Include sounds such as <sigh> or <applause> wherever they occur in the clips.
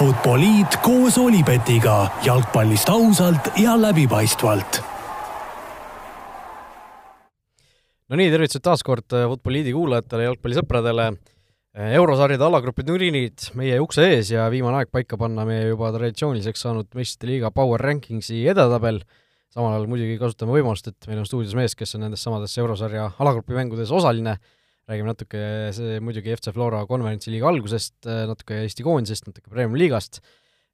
Futboliit koos Olipetiga jalgpallist ausalt ja läbipaistvalt. no nii, tervitused taas kord Futboliidi kuulajatele, jalgpallisõpradele. eurosarjade alagrupi turniirid meie ukse ees ja viimane aeg paika panna meie juba traditsiooniliseks saanud meistrite liiga Power Rankingsi edetabel. samal ajal muidugi kasutame võimalust, et meil on stuudios mees, kes on nendes samades eurosarja alagrupi mängudes osaline räägime natuke see muidugi FC Flora konverentsiliiga algusest, natuke Eesti koondisest, natuke Premium-liigast,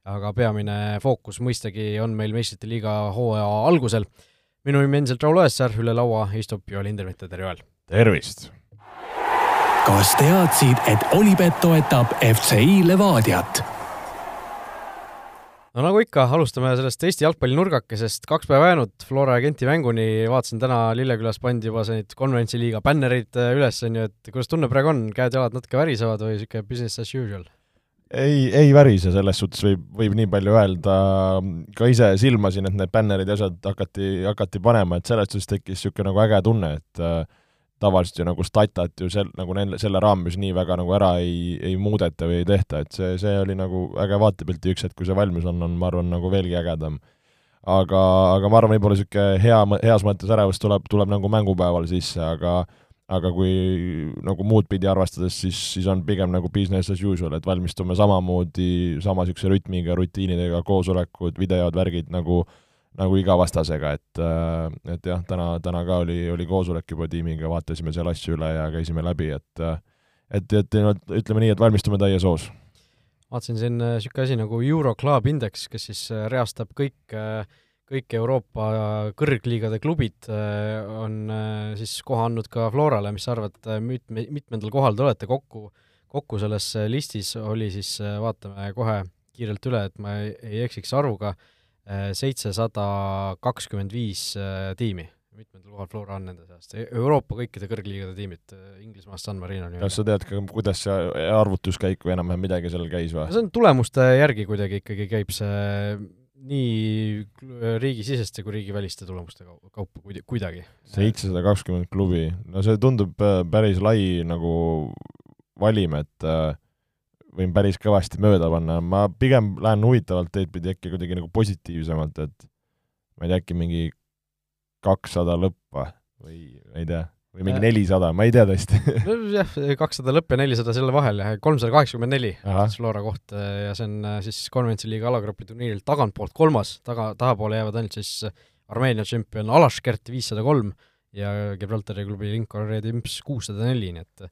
aga peamine fookus mõistagi on meil meistrite liiga hooaja algusel. minu nimi endiselt Raul Õessar, üle laua istub Joel Hindermitte, tere Joel! tervist! kas teadsid, et Olipet toetab FCI Levadiat? No nagu ikka, alustame sellest Eesti jalgpallinurgakesest, kaks päeva jäänud Flora ja Genti mänguni, vaatasin täna Lillekülas pandi juba neid konverentsiliiga bännerid äh, üles, on ju, et kuidas tunne praegu on, käed-jalad natuke värisevad või niisugune business as usual? ei, ei värise, selles suhtes võib, võib nii palju öelda, ka ise silmasin, et need bännerid ja asjad hakati, hakati panema, et selles suhtes tekkis niisugune nagu äge tunne, et äh, tavaliselt ju nagu statat ju sel-, nagu neil, selle raames nii väga nagu ära ei, ei muudeta või ei tehta, et see, see oli nagu äge vaatepilti üks hetk, kui see valmis on, on ma arvan, nagu veelgi ägedam. aga, aga ma arvan, võib-olla niisugune hea, heas mõttes ärevus tuleb, tuleb nagu mängupäeval sisse, aga aga kui nagu muud pidi arvestades, siis, siis on pigem nagu business as usual, et valmistume samamoodi, sama niisuguse rütmiga, rutiinidega, koosolekud, videod, värgid nagu äh, nagu iga vastasega, et, äh, et jah, täna, täna ka oli, oli koosolek juba tiimiga, vaatasime seal asju üle ja käisime läbi, et et, et ütleme nii, et valmistume täies hoos. vaatasin siin niisugune asi nagu Euroclub Index, kes siis äh, reastab kõik, äh, kõik Euroopa kõrgliigade klubid, on siis koha andnud ka Florale, mis sa arvad, mitme, mitmendal kohal te olete kokku, kokku selles listis oli siis, vaatame kohe kiirelt üle, et ma ei, ei eksiks arvuga, seitsesada kakskümmend viis äh, tiimi, mitmendal kohal Flora on nende seast, e-, Euroopa kõikide kõrgliigade tiimid, äh, Inglismaast San Marino nii-öelda. kas sa tead ka, kuidas see arvutuskäik või enam-vähem midagi seal käis või? see on tulemuste järgi kuidagi ikkagi käib see nii riigisiseste kui riigiväliste tulemuste kaupa kuidagi. seitsesada kakskümmend klubi, no see tundub äh, päris lai nagu valim, et äh, võin päris kõvasti mööda panna, ma pigem lähen huvitavalt teed pidi äkki kuidagi nagu positiivsemalt, et ma ei tea, äkki mingi kakssada lõppa või ma ei tea, või mingi nelisada, ma ei tea tõesti. <laughs> Jah, kakssada lõpp ja nelisada selle vahel kolmsada kaheksakümmend neli Flora koht ja see on äh, siis konverentsi liiga alagrupi turniiril tagantpoolt kolmas, taga, tahapoole jäävad ainult siis Armeenia tšempion Alaškert viissada kolm ja Gibraltari klubi Lincoln Red Imps kuussada neli, nii et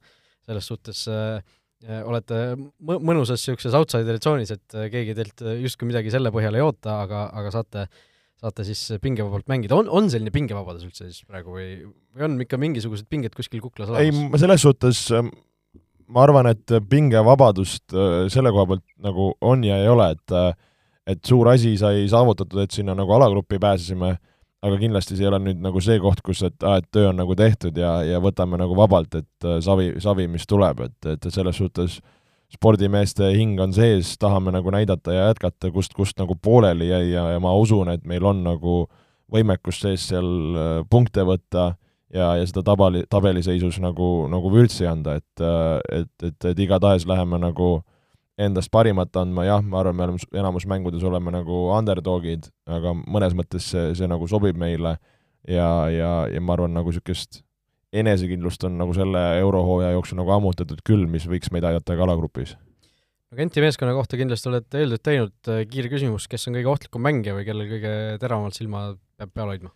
selles suhtes äh, olete mõnusas niisuguses outsideri tsoonis, et äh, keegi teilt äh, justkui midagi selle põhjal ei oota, aga, aga saate, saate siis pingevabalt mängida, on, on selline pingevabadus üldse siis praegu või, või on ikka mingisugused pinged kuskil kuklas olemas? ei, selles suhtes ähm, ma arvan, et pingevabadust äh, selle koha pealt nagu on ja ei ole, et et suur asi sai saavutatud, et sinna nagu alagrupi pääsesime aga kindlasti see ei ole nüüd nagu see koht, kus et aa, et töö on nagu tehtud ja, ja võtame nagu vabalt, et äh, savi, savi, mis tuleb, et, et selles suhtes spordimeeste hing on sees, tahame nagu näidata ja jätkata, kust, kust nagu pooleli jäi ja, ja ma usun, et meil on nagu võimekus sees seal äh, punkte võtta ja, ja seda tabali, tabeliseisus nagu, nagu vürtsi anda, et, äh, et, et, et igatahes läheme nagu äh, endast parimat andma, jah, ma arvan, me oleme enamus mängudes oleme nagu underdogid, aga mõnes mõttes see, see nagu sobib meile ja, ja, ja ma arvan, nagu niisugust enesekindlust on nagu selle eurohooaja jooksul nagu ammutatud küll, mis võiks meid aidata ka alagrupis. no Genti meeskonna kohta kindlasti olete eeltööd teinud, kiire küsimus, kes on kõige ohtlikum mängija või kellel kõige teravamalt silma peab peal hoidma?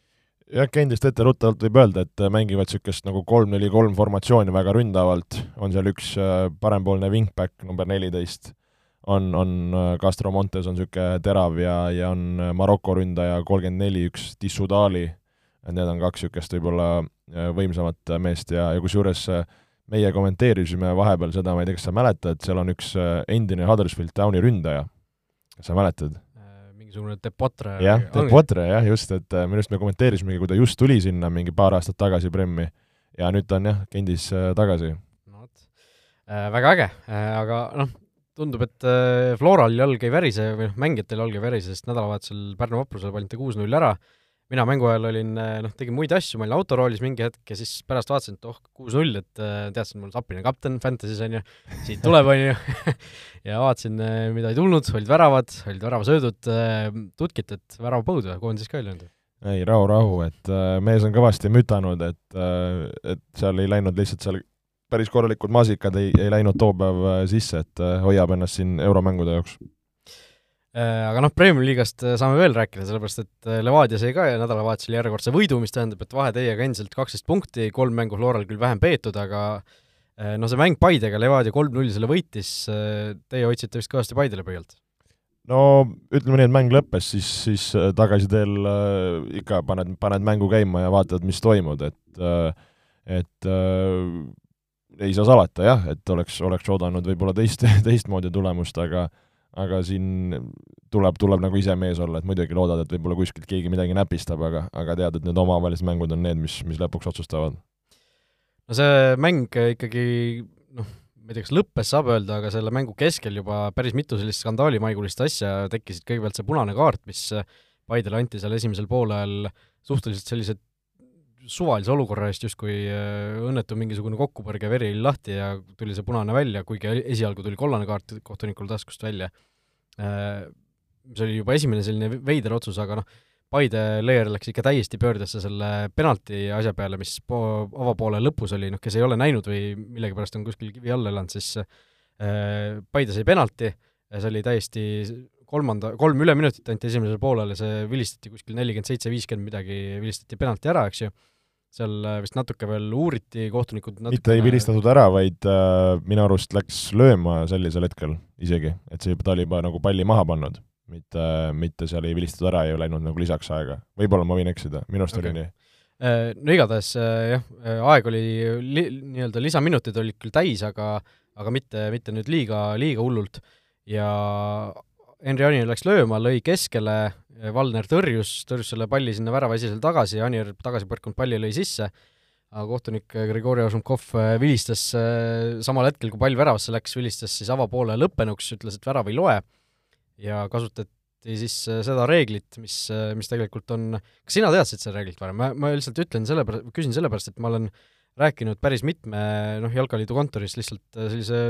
Jah, endist etteruttavalt võib öelda, et mängivad niisugust nagu kolm-neli-kolm formatsiooni väga ründavalt, on seal üks äh, parempoolne wingback number neliteist, on, on äh, Castro Montes on niisugune terav ja, ja on äh, Maroko ründaja kolmkümmend neli, üks Dissudali, need on kaks niisugust võib-olla võimsamat meest ja, ja kusjuures meie kommenteerisime vahepeal seda, ma ei tea, kas sa mäletad, seal on üks endine Huddersfield Towni ründaja, kas sa mäletad? Mingisugune Depotre. jah, Depotre jah, just, et äh, minu arust me kommenteerisimegi, kui ta just tuli sinna mingi paar aastat tagasi Premmi ja nüüd ta on jah, Kendis äh, tagasi. no vot äh,, väga äge äh,, aga noh, tundub, et äh, Floral jalg ei värise või noh, mängijatel jalg ei värise, sest nädalavahetusel Pärnu vaprusele panite kuus-null ära, mina mängu ajal olin, noh, tegin muid asju, ma olin autoroolis mingi hetk ja siis pärast vaatasin, et oh, kuus-null, et teadsin, mul Sapina kapten Fantasy's on ju, siit tuleb, on ju <laughs> ja vaatasin, mida ei tulnud, olid väravad, olid väravasöödud, tutkit, et väravapõud koondis ka ei löönud. ei, rahu, rahu, et mees on kõvasti mütanud, et, et seal ei läinud lihtsalt seal päris korralikud maasikad ei, ei läinud too päev sisse, et hoiab ennast siin euromängude jaoks aga noh, Premiumi liigast äh, saame veel rääkida, sellepärast et äh, Levadia sai ka nädalavahetusel järjekordse võidu, mis tähendab, et vahe teiega endiselt kaksteist punkti, kolm mängu Floral küll vähem peetud, aga no see mäng Paidega, Levadia kolm-null selle võitis, teie hoidsite vist kõvasti Paidele pöialt? no ütleme nii, et mäng lõppes, siis, siis tagasiteel äh, ikka paned, paned mängu käima ja vaatad, mis toimub, et äh, et äh, ei saa salata jah, et oleks, oleks oodanud võib-olla teist, <laughs> teistmoodi tulemust, aga aga siin tuleb, tuleb nagu ise mees olla, et muidugi loodad, et võib-olla kuskilt keegi midagi näpistab, aga, aga tead, et need omavahelised mängud on need, mis, mis lõpuks otsustavad. no see mäng ikkagi noh, ma ei tea, kas lõppes, saab öelda, aga selle mängu keskel juba päris mitu sellist skandaalimaigulist asja tekkisid, kõigepealt see punane kaart, mis Paidele anti seal esimesel poolel suhteliselt sellised suvalise olukorra eest justkui äh, õnnetu mingisugune kokkupõrge, veri oli lahti ja tuli see punane välja, kuigi esialgu tuli kollane kaart kohtunikul taskust välja. Äh, see oli juba esimene selline veider otsus, aga noh, Paide leer läks ikka täiesti pöördesse selle penalti asja peale, mis po-, avapoole lõpus oli, noh, kes ei ole näinud või millegipärast on kuskil kivi all elanud, siis äh, Paide sai penalti, see oli täiesti kolmanda, kolm üleminutit anti esimesele poolele, see vilistati kuskil nelikümmend seitse, viiskümmend midagi, vilistati penalti ära, eks ju seal äh, vist natuke veel uuriti, kohtunikud natukene... mitte ei vilistatud ära, vaid äh, minu arust läks lööma sellisel hetkel isegi, et see, ta oli juba nagu palli maha pannud, mitte, mitte seal ei vilistatud ära ja ei läinud nagu lisaks aega. võib-olla ma võin eksida, minu arust okay. oli nii. Äh, no igatahes äh, jah, aeg oli li,, nii-öelda lisaminutid olid küll täis, aga aga mitte, mitte nüüd liiga, liiga hullult ja Henri Anil läks lööma, lõi keskele, Valner tõrjus, tõrjus selle palli sinna väravaesisele tagasi, Anir tagasi põrkunud palli lõi sisse, aga kohtunik Grigori Ožumkov äh, vilistas samal hetkel, kui pall väravasse läks, vilistas siis avapoole lõppenuks, ütles, et värav ei loe ja kasutati siis seda reeglit, mis, mis tegelikult on, kas sina teadsid seda reeglit varem? ma, ma lihtsalt ütlen sellepärast, küsin sellepärast, et ma olen rääkinud päris mitme noh, Jalkaliidu kontoris lihtsalt sellise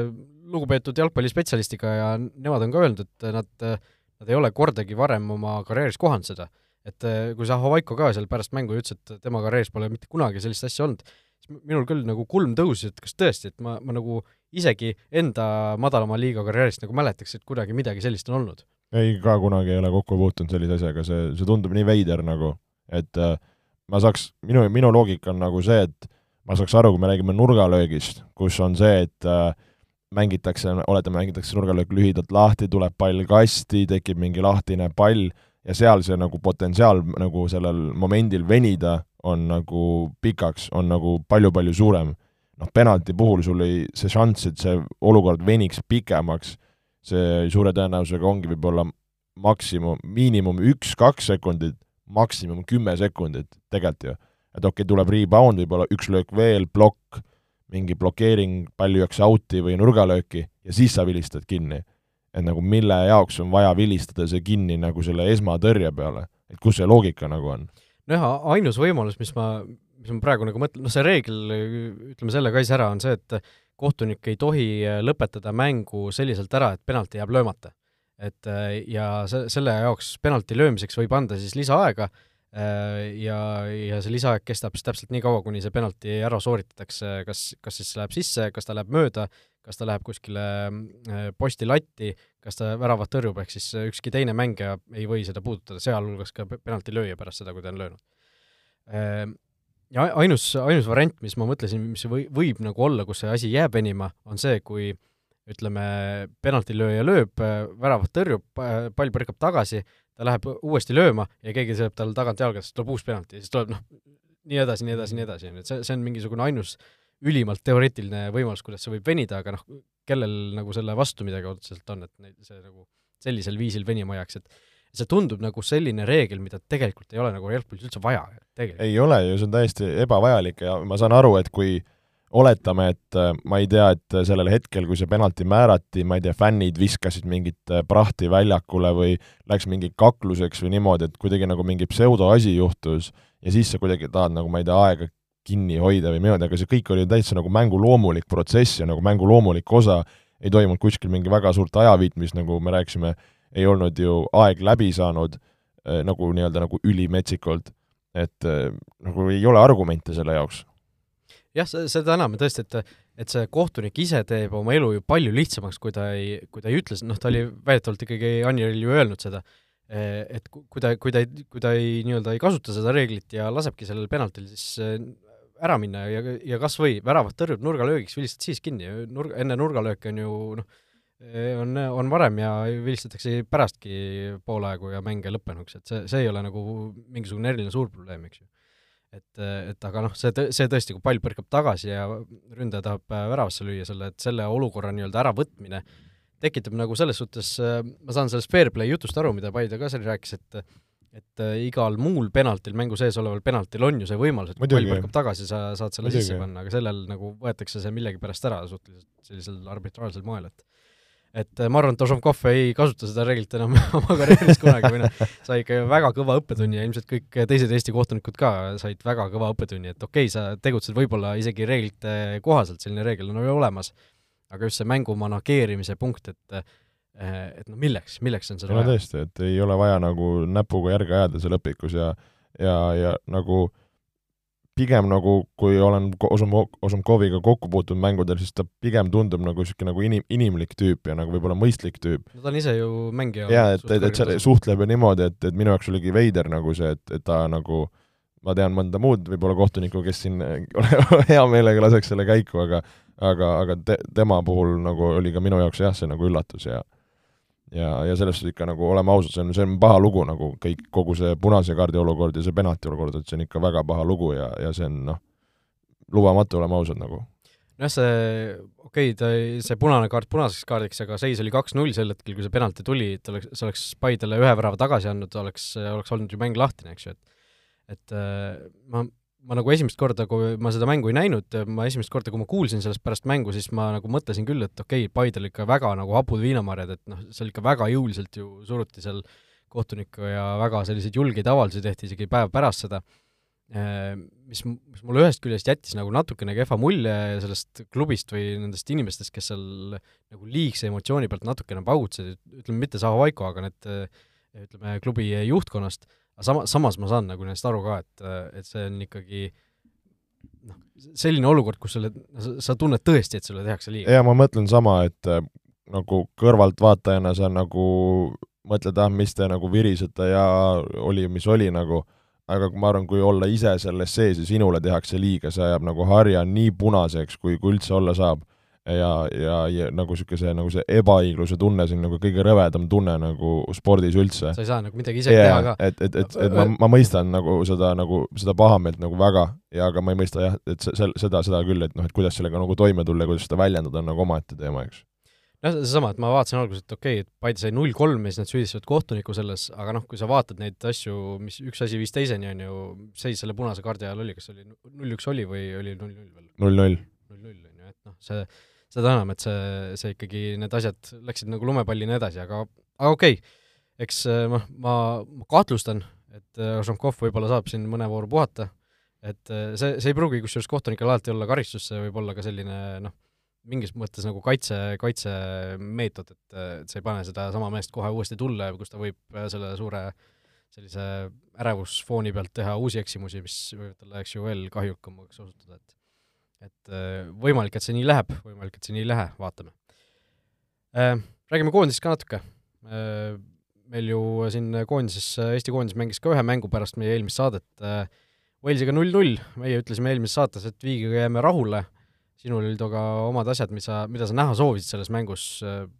lugupeetud jalgpallispetsialistiga ja nemad on ka öelnud, et nad nad ei ole kordagi varem oma karjääris kohanud seda. et eh, kui Zahovaiko ka seal pärast mängu ütles, et tema karjääris pole mitte kunagi sellist asja olnud, siis minul küll nagu kulm tõusis, et kas tõesti, et ma, ma nagu isegi enda madalama liiga karjäärist nagu mäletaks, et kuidagi midagi sellist on olnud. ei, ka kunagi ei ole kokku puutunud sellise asjaga, see, see tundub nii veider nagu, et äh, ma saaks, minu, minu loogika on nagu see, et ma saaks aru, kui me räägime nurgalöögist, kus on see, et äh, mängitakse, oletame, mängitakse nurgalöök lühidalt lahti, tuleb pall kasti, tekib mingi lahtine pall ja seal see nagu potentsiaal nagu sellel momendil venida on nagu pikaks, on nagu palju-palju suurem. noh, penalti puhul sul ei, see šanss, et see olukord veniks pikemaks, see suure tõenäosusega ongi võib-olla maksimum, miinimum üks-kaks sekundit, maksimum kümme sekundit tegelikult ju. et okei okay,, tuleb rebound, võib-olla üks löök veel, plokk mingi blokeering, pall lüüakse out'i või nurgalööki ja siis sa vilistad kinni. et nagu mille jaoks on vaja vilistada see kinni nagu selle esmatõrje peale, et kus see loogika nagu on? nojah, ainus võimalus, mis ma, mis ma praegu nagu mõtlen, noh see reegel, ütleme selle ka ise ära, on see, et kohtunik ei tohi lõpetada mängu selliselt ära, et penalti jääb löömata. et ja se-, selle jaoks penalti löömiseks võib anda siis lisaaega Äh, ja, ja see lisaaeg kestab siis täpselt nii kaua, kuni see penalti ära sooritatakse, kas, kas siis läheb sisse, kas ta läheb mööda, kas ta läheb kuskile äh, posti latti, kas ta väravat tõrjub, ehk siis ükski teine mängija ei või seda puudutada, sealhulgas ka penaltilööja pärast seda, kui ta on löönud. Äh, ja ainus, ainus variant, mis ma mõtlesin, mis või, võib nagu olla, kus see asi jääb venima, on see, kui ütleme, penaltilööja lööb, väravat tõrjub, pall põrkab tagasi, ta läheb uuesti lööma ja keegi sööb tal tagant jalga, siis tuleb uus penalti ja siis tuleb noh, nii edasi, nii edasi, nii edasi, on ju, et see, see on mingisugune ainus ülimalt teoreetiline võimalus, kuidas see võib venida, aga noh, kellel nagu selle vastu midagi otseselt on, et neid, see nagu sellisel viisil venima jääks, et see tundub nagu selline reegel, mida tegelikult ei ole nagu jalgpallis üldse vaja. ei ole ju, see on täiesti ebavajalik ja ma saan aru, et kui oletame, et äh, ma ei tea, et sellel hetkel, kui see penalti määrati, ma ei tea, fännid viskasid mingit äh, prahti väljakule või läks mingi kakluseks või niimoodi, et kuidagi nagu mingi pseudoasi juhtus ja siis sa kuidagi tahad nagu, ma ei tea, aega kinni hoida või niimoodi, aga see kõik oli täitsa nagu mängu loomulik protsess ja nagu mängu loomulik osa, ei toimunud kuskil mingi väga suurt ajaviitmist, nagu me rääkisime, ei olnud ju aeg läbi saanud äh, nagu nii-öelda nagu ülimetsikult, et nagu ei ole argumente selle jaoks jah, seda enam tõesti, et et see kohtunik ise teeb oma elu ju palju lihtsamaks, kui ta ei, kui ta ei ütle, noh, ta oli väidetavalt ikkagi Anilil ju öelnud seda, et kui ta, kui ta ei, kui ta ei nii-öelda ei kasuta seda reeglit ja lasebki sellel penaltil siis äh, ära minna ja, ja kas või väravat tõrjub nurgalöögiks, vilistad siis kinni, nurg, enne nurgalööki on ju noh, on, on varem ja vilistatakse pärastki poole aegu ja mäng lõppenuks, et see, see ei ole nagu mingisugune eriline suur probleem, eks ju et, et aga noh, see, see tõesti, kui pall põrkab tagasi ja ründaja tahab äh, väravasse lüüa selle, et selle olukorra nii-öelda äravõtmine tekitab nagu selles suhtes, äh, ma saan sellest fair play jutust aru, mida Paide ka seal rääkis, et et äh, igal muul penaltil, mängu sees oleval penaltil on ju see võimalus, et kui pall põrkab tagasi, sa saad selle Muidugi. sisse panna, aga sellel nagu võetakse see millegipärast ära suhteliselt sellisel arbitraarsel moel, et et äh, ma arvan, et Ožomkov ei kasuta seda reeglit enam <laughs> oma karjääris kunagi või noh, sai ikka väga kõva õppetunni ja ilmselt kõik teised Eesti kohtunikud ka said väga kõva õppetunni, et okei okay,, sa tegutsed võib-olla isegi reeglite kohaselt, selline reegel on ju olemas, aga just see mängu manageerimise punkt, et et no milleks, milleks on seda no, vaja? tõesti, et ei ole vaja nagu näpuga järge ajada seal õpikus ja ja, ja nagu äh, pigem nagu, kui olen Osum-, Osumkoviga kokku puutunud mängudel, siis ta pigem tundub nagu niisugune nagu inim-, inimlik tüüp ja nagu võib-olla mõistlik tüüp. no ta on ise ju mängija. jaa, et, et, et see suhtleb ju niimoodi, et, et minu jaoks oligi veider nagu see, et, et ta nagu ma tean mõnda muud võib-olla kohtunikku, kes siin <laughs> hea meelega laseks selle käiku, aga aga, aga te, tema puhul nagu oli ka minu jaoks jah, see nagu üllatus ja ja, ja selles suhtes ikka nagu oleme ausad, see on, see on paha lugu nagu kõik, kogu see punase kaardi olukord ja see penalti olukord, et see on ikka väga paha lugu ja, ja see on noh, lubamatu, oleme ausad nagu. nojah, see, okei okay,, ta, see punane kaart punaseks kaardiks, aga seis oli kaks-null sel hetkel, kui see penalti tuli, et oleks, see oleks Paidele ühe värava tagasi andnud, oleks, oleks olnud ju mäng lahtine, eks ju, et et äh, ma ma nagu esimest korda, kui ma seda mängu ei näinud, ma esimest korda, kui ma kuulsin sellest pärast mängu, siis ma nagu mõtlesin küll, et okei okay,, Paidel ikka väga nagu hapud viinamarjad, et noh, seal ikka väga jõuliselt ju suruti seal kohtunikku ja väga selliseid julgeid avaldusi tehti isegi päev pärast seda, mis, mis mulle ühest küljest jättis nagu natukene kehva mulje sellest klubist või nendest inimestest, kes seal nagu liigse emotsiooni pealt natukene paugutasid, ütleme mitte Zaho Vaiko, aga need ütleme, klubi juhtkonnast aga sama, samas ma saan nagu nendest aru ka, et, et see on ikkagi noh, selline olukord, kus sulle, sa tunned tõesti, et sulle tehakse liiga. jaa, ma mõtlen sama, et äh, nagu kõrvaltvaatajana sa nagu mõtled, ah, mis te nagu virisete ja oli, mis oli nagu, aga ma arvan, kui olla ise selles sees ja sinule tehakse liiga, see ajab nagu harja nii punaseks, kui, kui üldse olla saab ja, ja, ja nagu niisugune nagu see ebaõigluse tunne, see on nagu kõige rõvedam tunne nagu spordis üldse. sa ei saa nagu midagi ise yeah, teha ka. et, et, et, et ma, ma mõistan nagu seda nagu, seda pahameelt nagu väga ja aga ma ei mõista jah, et see, seda, seda küll, et noh, et kuidas sellega nagu toime tulla ja kuidas seda väljendada, on nagu omaette teema, eks noh, seesama, et ma vaatasin alguses, et okei okay,, et Paide sai null kolm ja siis nad süüdistavad kohtunikku selles, aga noh, kui sa vaatad neid asju, mis üks asi viis teiseni, on ju, seis selle punase kaardi ajal oli, kas oli null üks oli või oli null null veel? null null. null null, on ju, et noh, see seda enam, et see, see ikkagi, need asjad läksid nagu lumepallina edasi, aga, aga okei okay., eks noh, ma, ma kahtlustan, et Žankov äh, võib-olla saab siin mõne vooru puhata, et äh, see, see ei pruugi kusjuures kohtunikel alati olla karistus, see võib olla ka selline noh, mingis mõttes nagu kaitse, kaitsemeetod, et, et sa ei pane sedasama meest kohe uuesti tulle, kus ta võib selle suure sellise ärevusfooni pealt teha uusi eksimusi, mis võivad talle, eks ju, veel kahjulikumaks osutuda, et et äh, võimalik, et see nii läheb, võimalik, et see nii ei lähe, vaatame. Äh, räägime koondisest ka natuke. Äh, meil ju siin koondises, Eesti koondis mängis ka ühe mängu pärast meie eelmist saadet Walesiga null-null, meie ütlesime eelmises saates, et viigiga jääme rahule, sinul olid aga omad asjad, mis sa, mida sa näha soovisid selles mängus,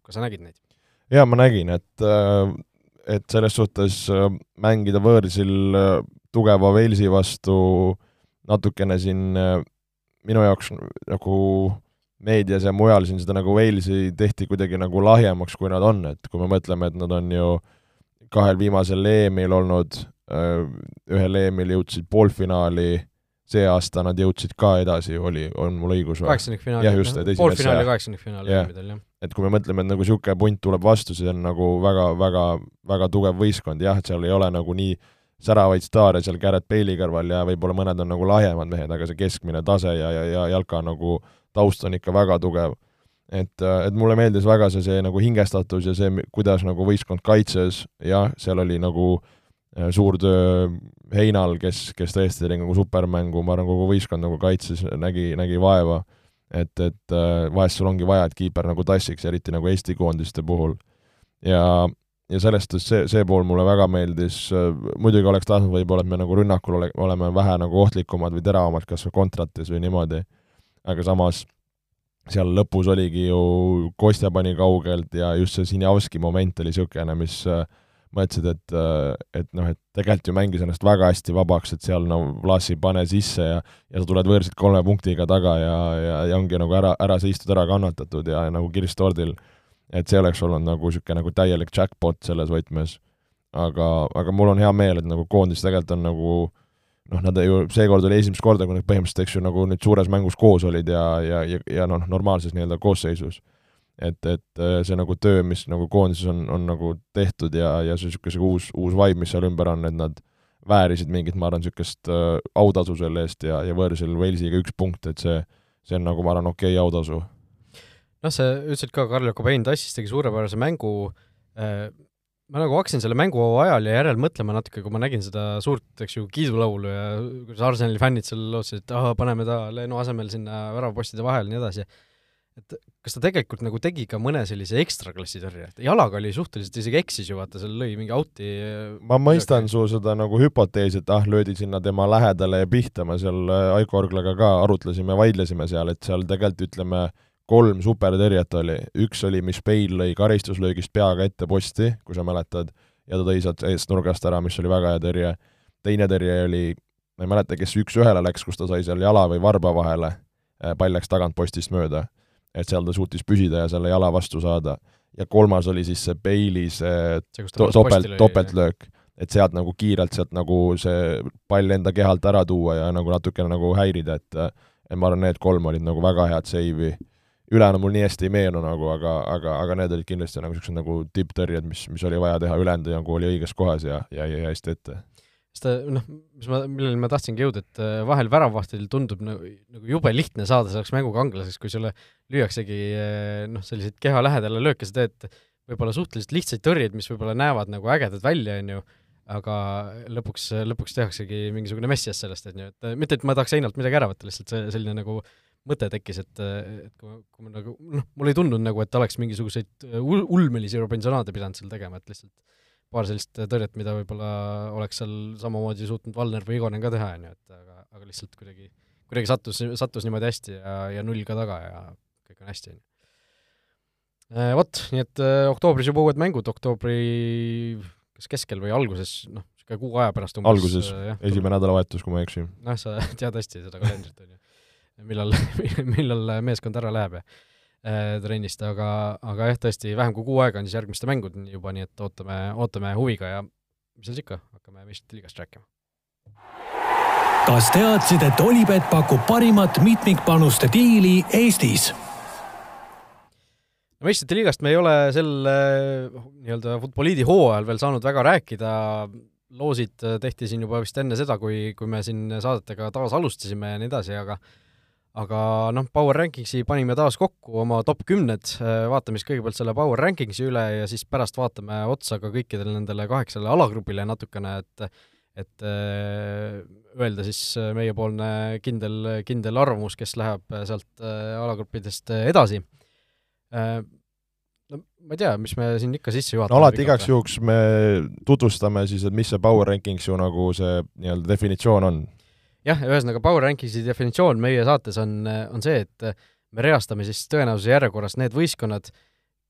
kas sa nägid neid? jaa, ma nägin, et et selles suhtes mängida võõrsil tugeva Walesi vastu natukene siin minu jaoks nagu meedias ja mujal siin seda nagu Walesi tehti kuidagi nagu lahjemaks, kui nad on, et kui me mõtleme, et nad on ju kahel viimasel EM-il olnud, ühel EM-il jõudsid poolfinaali, see aasta nad jõudsid ka edasi, oli, on mul õigus või? kaheksandikfinaali, jah, just, et esimesse poolfinaali ja kaheksandikfinaali Jah. tiimidel, jah. et kui me mõtleme, et nagu niisugune punt tuleb vastu, see on nagu väga, väga, väga tugev võistkond, jah, et seal ei ole nagu nii säravaid staare seal Garrett Bale'i kõrval ja võib-olla mõned on nagu lahjemad mehed, aga see keskmine tase ja, ja, ja jalka nagu taust on ikka väga tugev. et, et mulle meeldis väga see, see nagu hingestatus ja see, kuidas nagu võistkond kaitses, jah, seal oli nagu äh, suur töö Heinal, kes, kes tõesti tegi nagu supermängu, ma arvan, kogu võistkond nagu kaitses, nägi, nägi vaeva. et, et äh, vahest sul ongi vaja, et kiiper nagu tassiks, eriti nagu Eesti koondiste puhul. ja, ja sellest see, see pool mulle väga meeldis, muidugi oleks tahtnud võib-olla, et me nagu rünnakul ole, oleme vähe nagu ohtlikumad või teravamad kas või kontratis või niimoodi, aga samas seal lõpus oligi ju, Kostja pani kaugelt ja just see Sinjavski moment oli niisugune, mis äh, mõtlesid, et, et noh, et tegelikult ju mängis ennast väga hästi vabaks, et seal no Vlasi pane sisse ja ja sa tuled võõrsilt kolme punktiga taga ja, ja, ja ongi nagu ära, ära seistud, ära kannatatud ja nagu kirss tordil, et see oleks olnud nagu niisugune nagu täielik jackpot selles võtmes. aga, aga mul on hea meel, et nagu koondis tegelikult on nagu noh, nad ju, seekord oli esimest korda, kui nad põhimõtteliselt, eks ju, nagu nüüd suures mängus koos olid ja, ja, ja, ja noh, normaalses nii-öelda koosseisus et, et äh, see nagu töö, mis nagu koondises on, on nagu tehtud ja, ja see niisugune uus, uus vibe, mis seal ümber on, et nad väärisid mingit, ma arvan, niisugust äh, autasu selle eest ja, ja võõrsil Walesiga üks punkt, et see, see on nagu, ma arvan, okei okay, autasu. Noh, sa ütlesid ka, Karl Cobain tassis, tegi suurepärase mängu äh,, ma nagu hakkasin selle mängu ajal ja järel mõtlema natuke, kui ma nägin seda suurt, eks ju, kiidulaulu ja kuidas Arsenali fännid seal lootsid, et ahah, paneme ta Leenu asemel sinna väravapostide vahele ja nii edasi. Et kas ta tegelikult nagu tegi ka mõne sellise ekstraklassi tõrje, et jalaga oli suhteliselt isegi eksis ju, vaata, seal lõi mingi out'i ma mõistan su seda nagu hüpoteesi, et ah, löödi sinna tema lähedale ja pihta, me seal äh, Aiko Orglaga ka arutlesime, vaidlesime seal, et seal tegelikult ütleme, kolm supertõrjet oli, üks oli, mis Bale lõi karistuslöögist peaga ette posti, kui sa mäletad, ja ta tõi sealt eest nurgast ära, mis oli väga hea tõrje, teine tõrje oli, ma ei mäleta, kes üks-ühele läks, kus ta sai seal jala või varba vahele, äh, pall läks tagant postist mööda et seal ta suutis püsida ja selle jala vastu saada. ja kolmas oli siis see Bale'i see, see to topelt, topeltlöök, et sealt nagu kiirelt sealt nagu see pall enda kehalt ära tuua ja nagu natukene nagu häirida, et et ma arvan, need kolm olid nagu väga head seivi. Ülejäänu mul nii hästi ei meenu nagu, aga, aga, aga need olid kindlasti nagu niisugused nagu tipptõrjed, mis, mis oli vaja teha, ülejäänud nagu oli õiges kohas ja, jäi hästi ette. Sest ta noh, mis ma, millele ma tahtsingi jõuda, et äh, vahel väravvahtidel tundub nagu, nagu jube lihtne saada selleks mängukangelaseks, kui sulle lüüaksegi äh, noh, selliseid keha lähedale lööke, sa teed võib-olla suhteliselt lihtsaid tõrjeid, mis võib-olla näevad nagu ägedad välja, on ju, aga lõpuks, lõpuks tehaksegi mingisugune messias sellest, on ju, et mitte, et ma tahaks seinalt midagi ära võtta, lihtsalt see selline nagu mõte tekkis, et, et kui, kui ma nagu noh, mul ei tundunud nagu, et oleks mingisuguseid ulmelisi Robinsonaade pidanud seal tegema, et lihtsalt paar sellist tõrjet, mida võib-olla oleks seal samamoodi suutnud Valner või Igonen ka teha, on ju, et aga, aga lihtsalt kuidagi, kuidagi sattus, sattus niimoodi hästi ja, ja null ka taga ja kõik on hästi, on ju. Äh, vot, nii et äh, oktoobris juba uued mängud, oktoobri kas keskel või alguses, noh, niisugune kuu aja pärast umbes. alguses, äh, esimene nädalavahetus, kui ma ei eksi. noh, sa <laughs> tead hästi seda kalendrit, on ju. Millal <laughs> millal meeskond ära läheb ja Äh, trennist, aga, aga jah, tõesti vähem kui kuu aega on siis järgmiste mängudeni juba, nii et ootame, ootame huviga ja mis seal ikka, hakkame meistrite liigast rääkima. kas teadsid, et Olipet pakub parimat mitmikpanuste diili Eestis? no meistrite liigast me ei ole sel nii-öelda Futboliidi hooajal veel saanud väga rääkida, loosid tehti siin juba vist enne seda, kui, kui me siin saadetega taas alustasime ja nii edasi, aga aga noh, Power Rankingsi panime taas kokku oma top kümned, vaatame siis kõigepealt selle Power Rankingsi üle ja siis pärast vaatame otsa ka kõikidele nendele kaheksale alagrupile natukene, et et äh, öelda siis meiepoolne kindel, kindel arvamus, kes läheb sealt äh, alagruppidest edasi. Äh, no ma ei tea, mis me siin ikka sisse juhatame. no alati igaks juhuks me tutvustame siis, et mis see Power Rankings ju nagu see nii-öelda definitsioon on jah, ühesõnaga Power Rankingsi definitsioon meie saates on, on see, et me reastame siis tõenäosuse järjekorras need võistkonnad,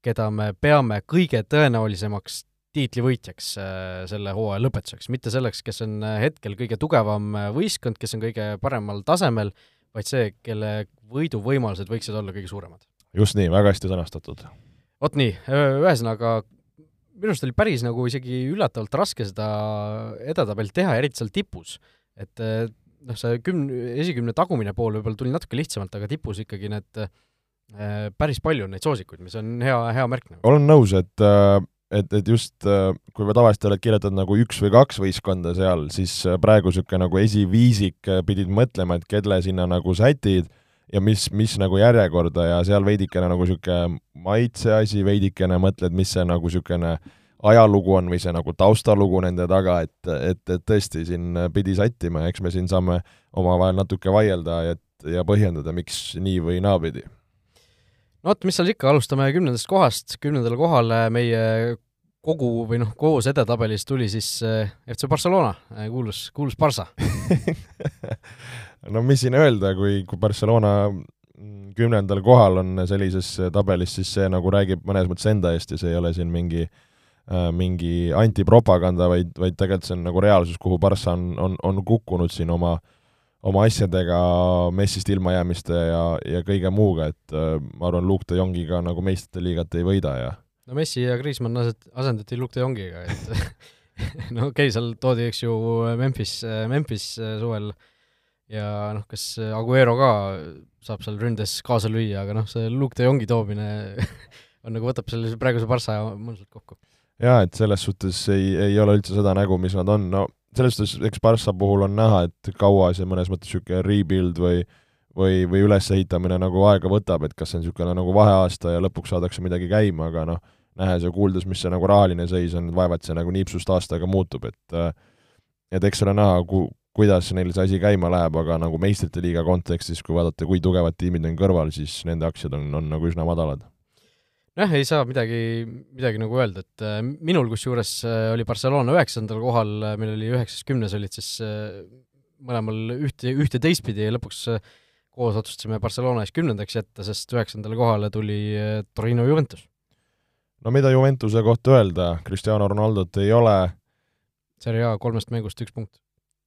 keda me peame kõige tõenäolisemaks tiitlivõitjaks äh, selle hooaja lõpetuseks, mitte selleks, kes on hetkel kõige tugevam võistkond, kes on kõige paremal tasemel, vaid see, kelle võiduvõimalused võiksid olla kõige suuremad. just nii, väga hästi sõnastatud. vot nii, ühesõnaga minu arust oli päris nagu isegi üllatavalt raske seda edetabelit teha, eriti seal tipus. et noh, see kümn-, esikümne tagumine pool võib-olla tuli natuke lihtsamalt, aga tipus ikkagi need äh, päris palju on neid soosikuid, mis on hea, hea märk nagu. olen nõus, et äh, et, et just kui me tavaliselt oled kirjutanud nagu üks või kaks võistkonda seal, siis praegu niisugune nagu esiviisik pidid mõtlema, et kelle sinna nagu sätid ja mis, mis nagu järjekorda ja seal veidikene nagu niisugune maitse asi, veidikene mõtled, mis see nagu niisugune ajalugu on või see nagu taustalugu nende taga, et, et, et tõesti siin pidi sättima ja eks me siin saame omavahel natuke vaielda et, ja põhjendada, miks nii või naapidi. no vot, mis seal ikka, alustame kümnendast kohast, kümnendale kohale meie kogu või noh, koos edetabelis tuli siis eh, FC Barcelona, eh, kuulus, kuulus Barca <laughs> no mis siin öelda, kui, kui Barcelona kümnendal kohal on sellises tabelis, siis see nagu räägib mõnes mõttes enda eest ja see ei ole siin mingi äh, Äh, mingi antipropaganda, vaid, vaid tegelikult see on nagu reaalsus, kuhu Barca on, on, on kukkunud siin oma, oma asjadega, Messist ilmajäämiste ja, ja kõige muuga, et äh, ma arvan, Luke de Jongiga nagu meistrite liigat ei võida ja no Messi ja Kriismann aset-, asendati Luke de Jongiga, et <laughs> no okei okay,, seal toodi, eks ju, Memphis, Memphis suvel ja noh, kas Aguero ka saab seal ründes kaasa lüüa, aga noh, see Luke de Jongi toomine <laughs> on nagu võtab selle praeguse Barca mõnusalt kokku jaa, et selles suhtes ei, ei ole üldse seda nägu, mis nad on, no selles suhtes, eks Barca puhul on näha, et kaua see mõnes mõttes niisugune rebuild või või, või ülesehitamine nagu aega võtab, et kas see on niisugune nagu vaheaasta ja lõpuks saadakse midagi käima, aga noh, nähes ja kuuldes, mis see nagu rahaline seis on, vaevalt see nagu niipsust aastaga muutub, et et eks ole näha, ku-, kuidas neil see asi käima läheb, aga nagu meistrite liiga kontekstis, kui vaadata, kui tugevad tiimid on kõrval, siis nende aktsiad on, on nagu üsna madalad jah, ei saa midagi, midagi nagu öelda, et äh, minul kusjuures äh, oli Barcelona üheksandal kohal, äh, meil oli üheksas kümnes olid siis mõlemal ühte, ühte teistpidi ja lõpuks koos otsustasime Barcelona ees kümnendaks jätta, sest üheksandale kohale tuli Torino Juventus. no mida Juventuse kohta öelda, Cristiano Ronaldot ei ole. Serie A kolmest mängust üks punkt.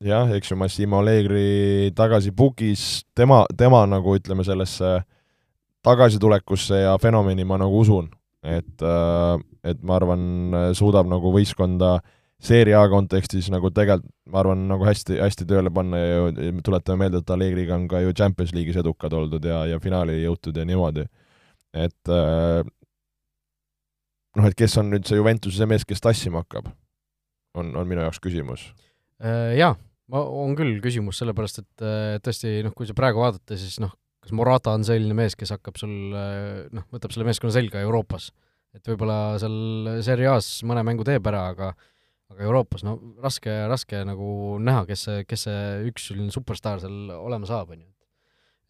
jah, eks ju, Massimo Allegri tagasi pukis, tema, tema nagu ütleme, sellesse äh, tagasitulekusse ja fenomeni ma nagu usun, et, äh, et ma arvan, suudab nagu võistkonda seeria A kontekstis nagu tegelikult, ma arvan, nagu hästi, hästi tööle panna ja ju tuletame meelde, et Allegriga on ka ju Champions League'is edukad oldud ja, ja finaali jõutud ja niimoodi. et äh, noh, et kes on nüüd see Juventuse see mees, kes tassima hakkab, on, on minu jaoks küsimus. Äh, jaa, on küll küsimus, sellepärast et tõesti noh, kui sa praegu vaadata, siis noh, kas Morata on selline mees, kes hakkab sul noh, võtab selle meeskonna selga Euroopas? et võib-olla seal Serie A-s mõne mängu teeb ära, aga aga Euroopas no raske, raske nagu näha, kes see, kes see üks selline superstaar seal olema saab, on ju.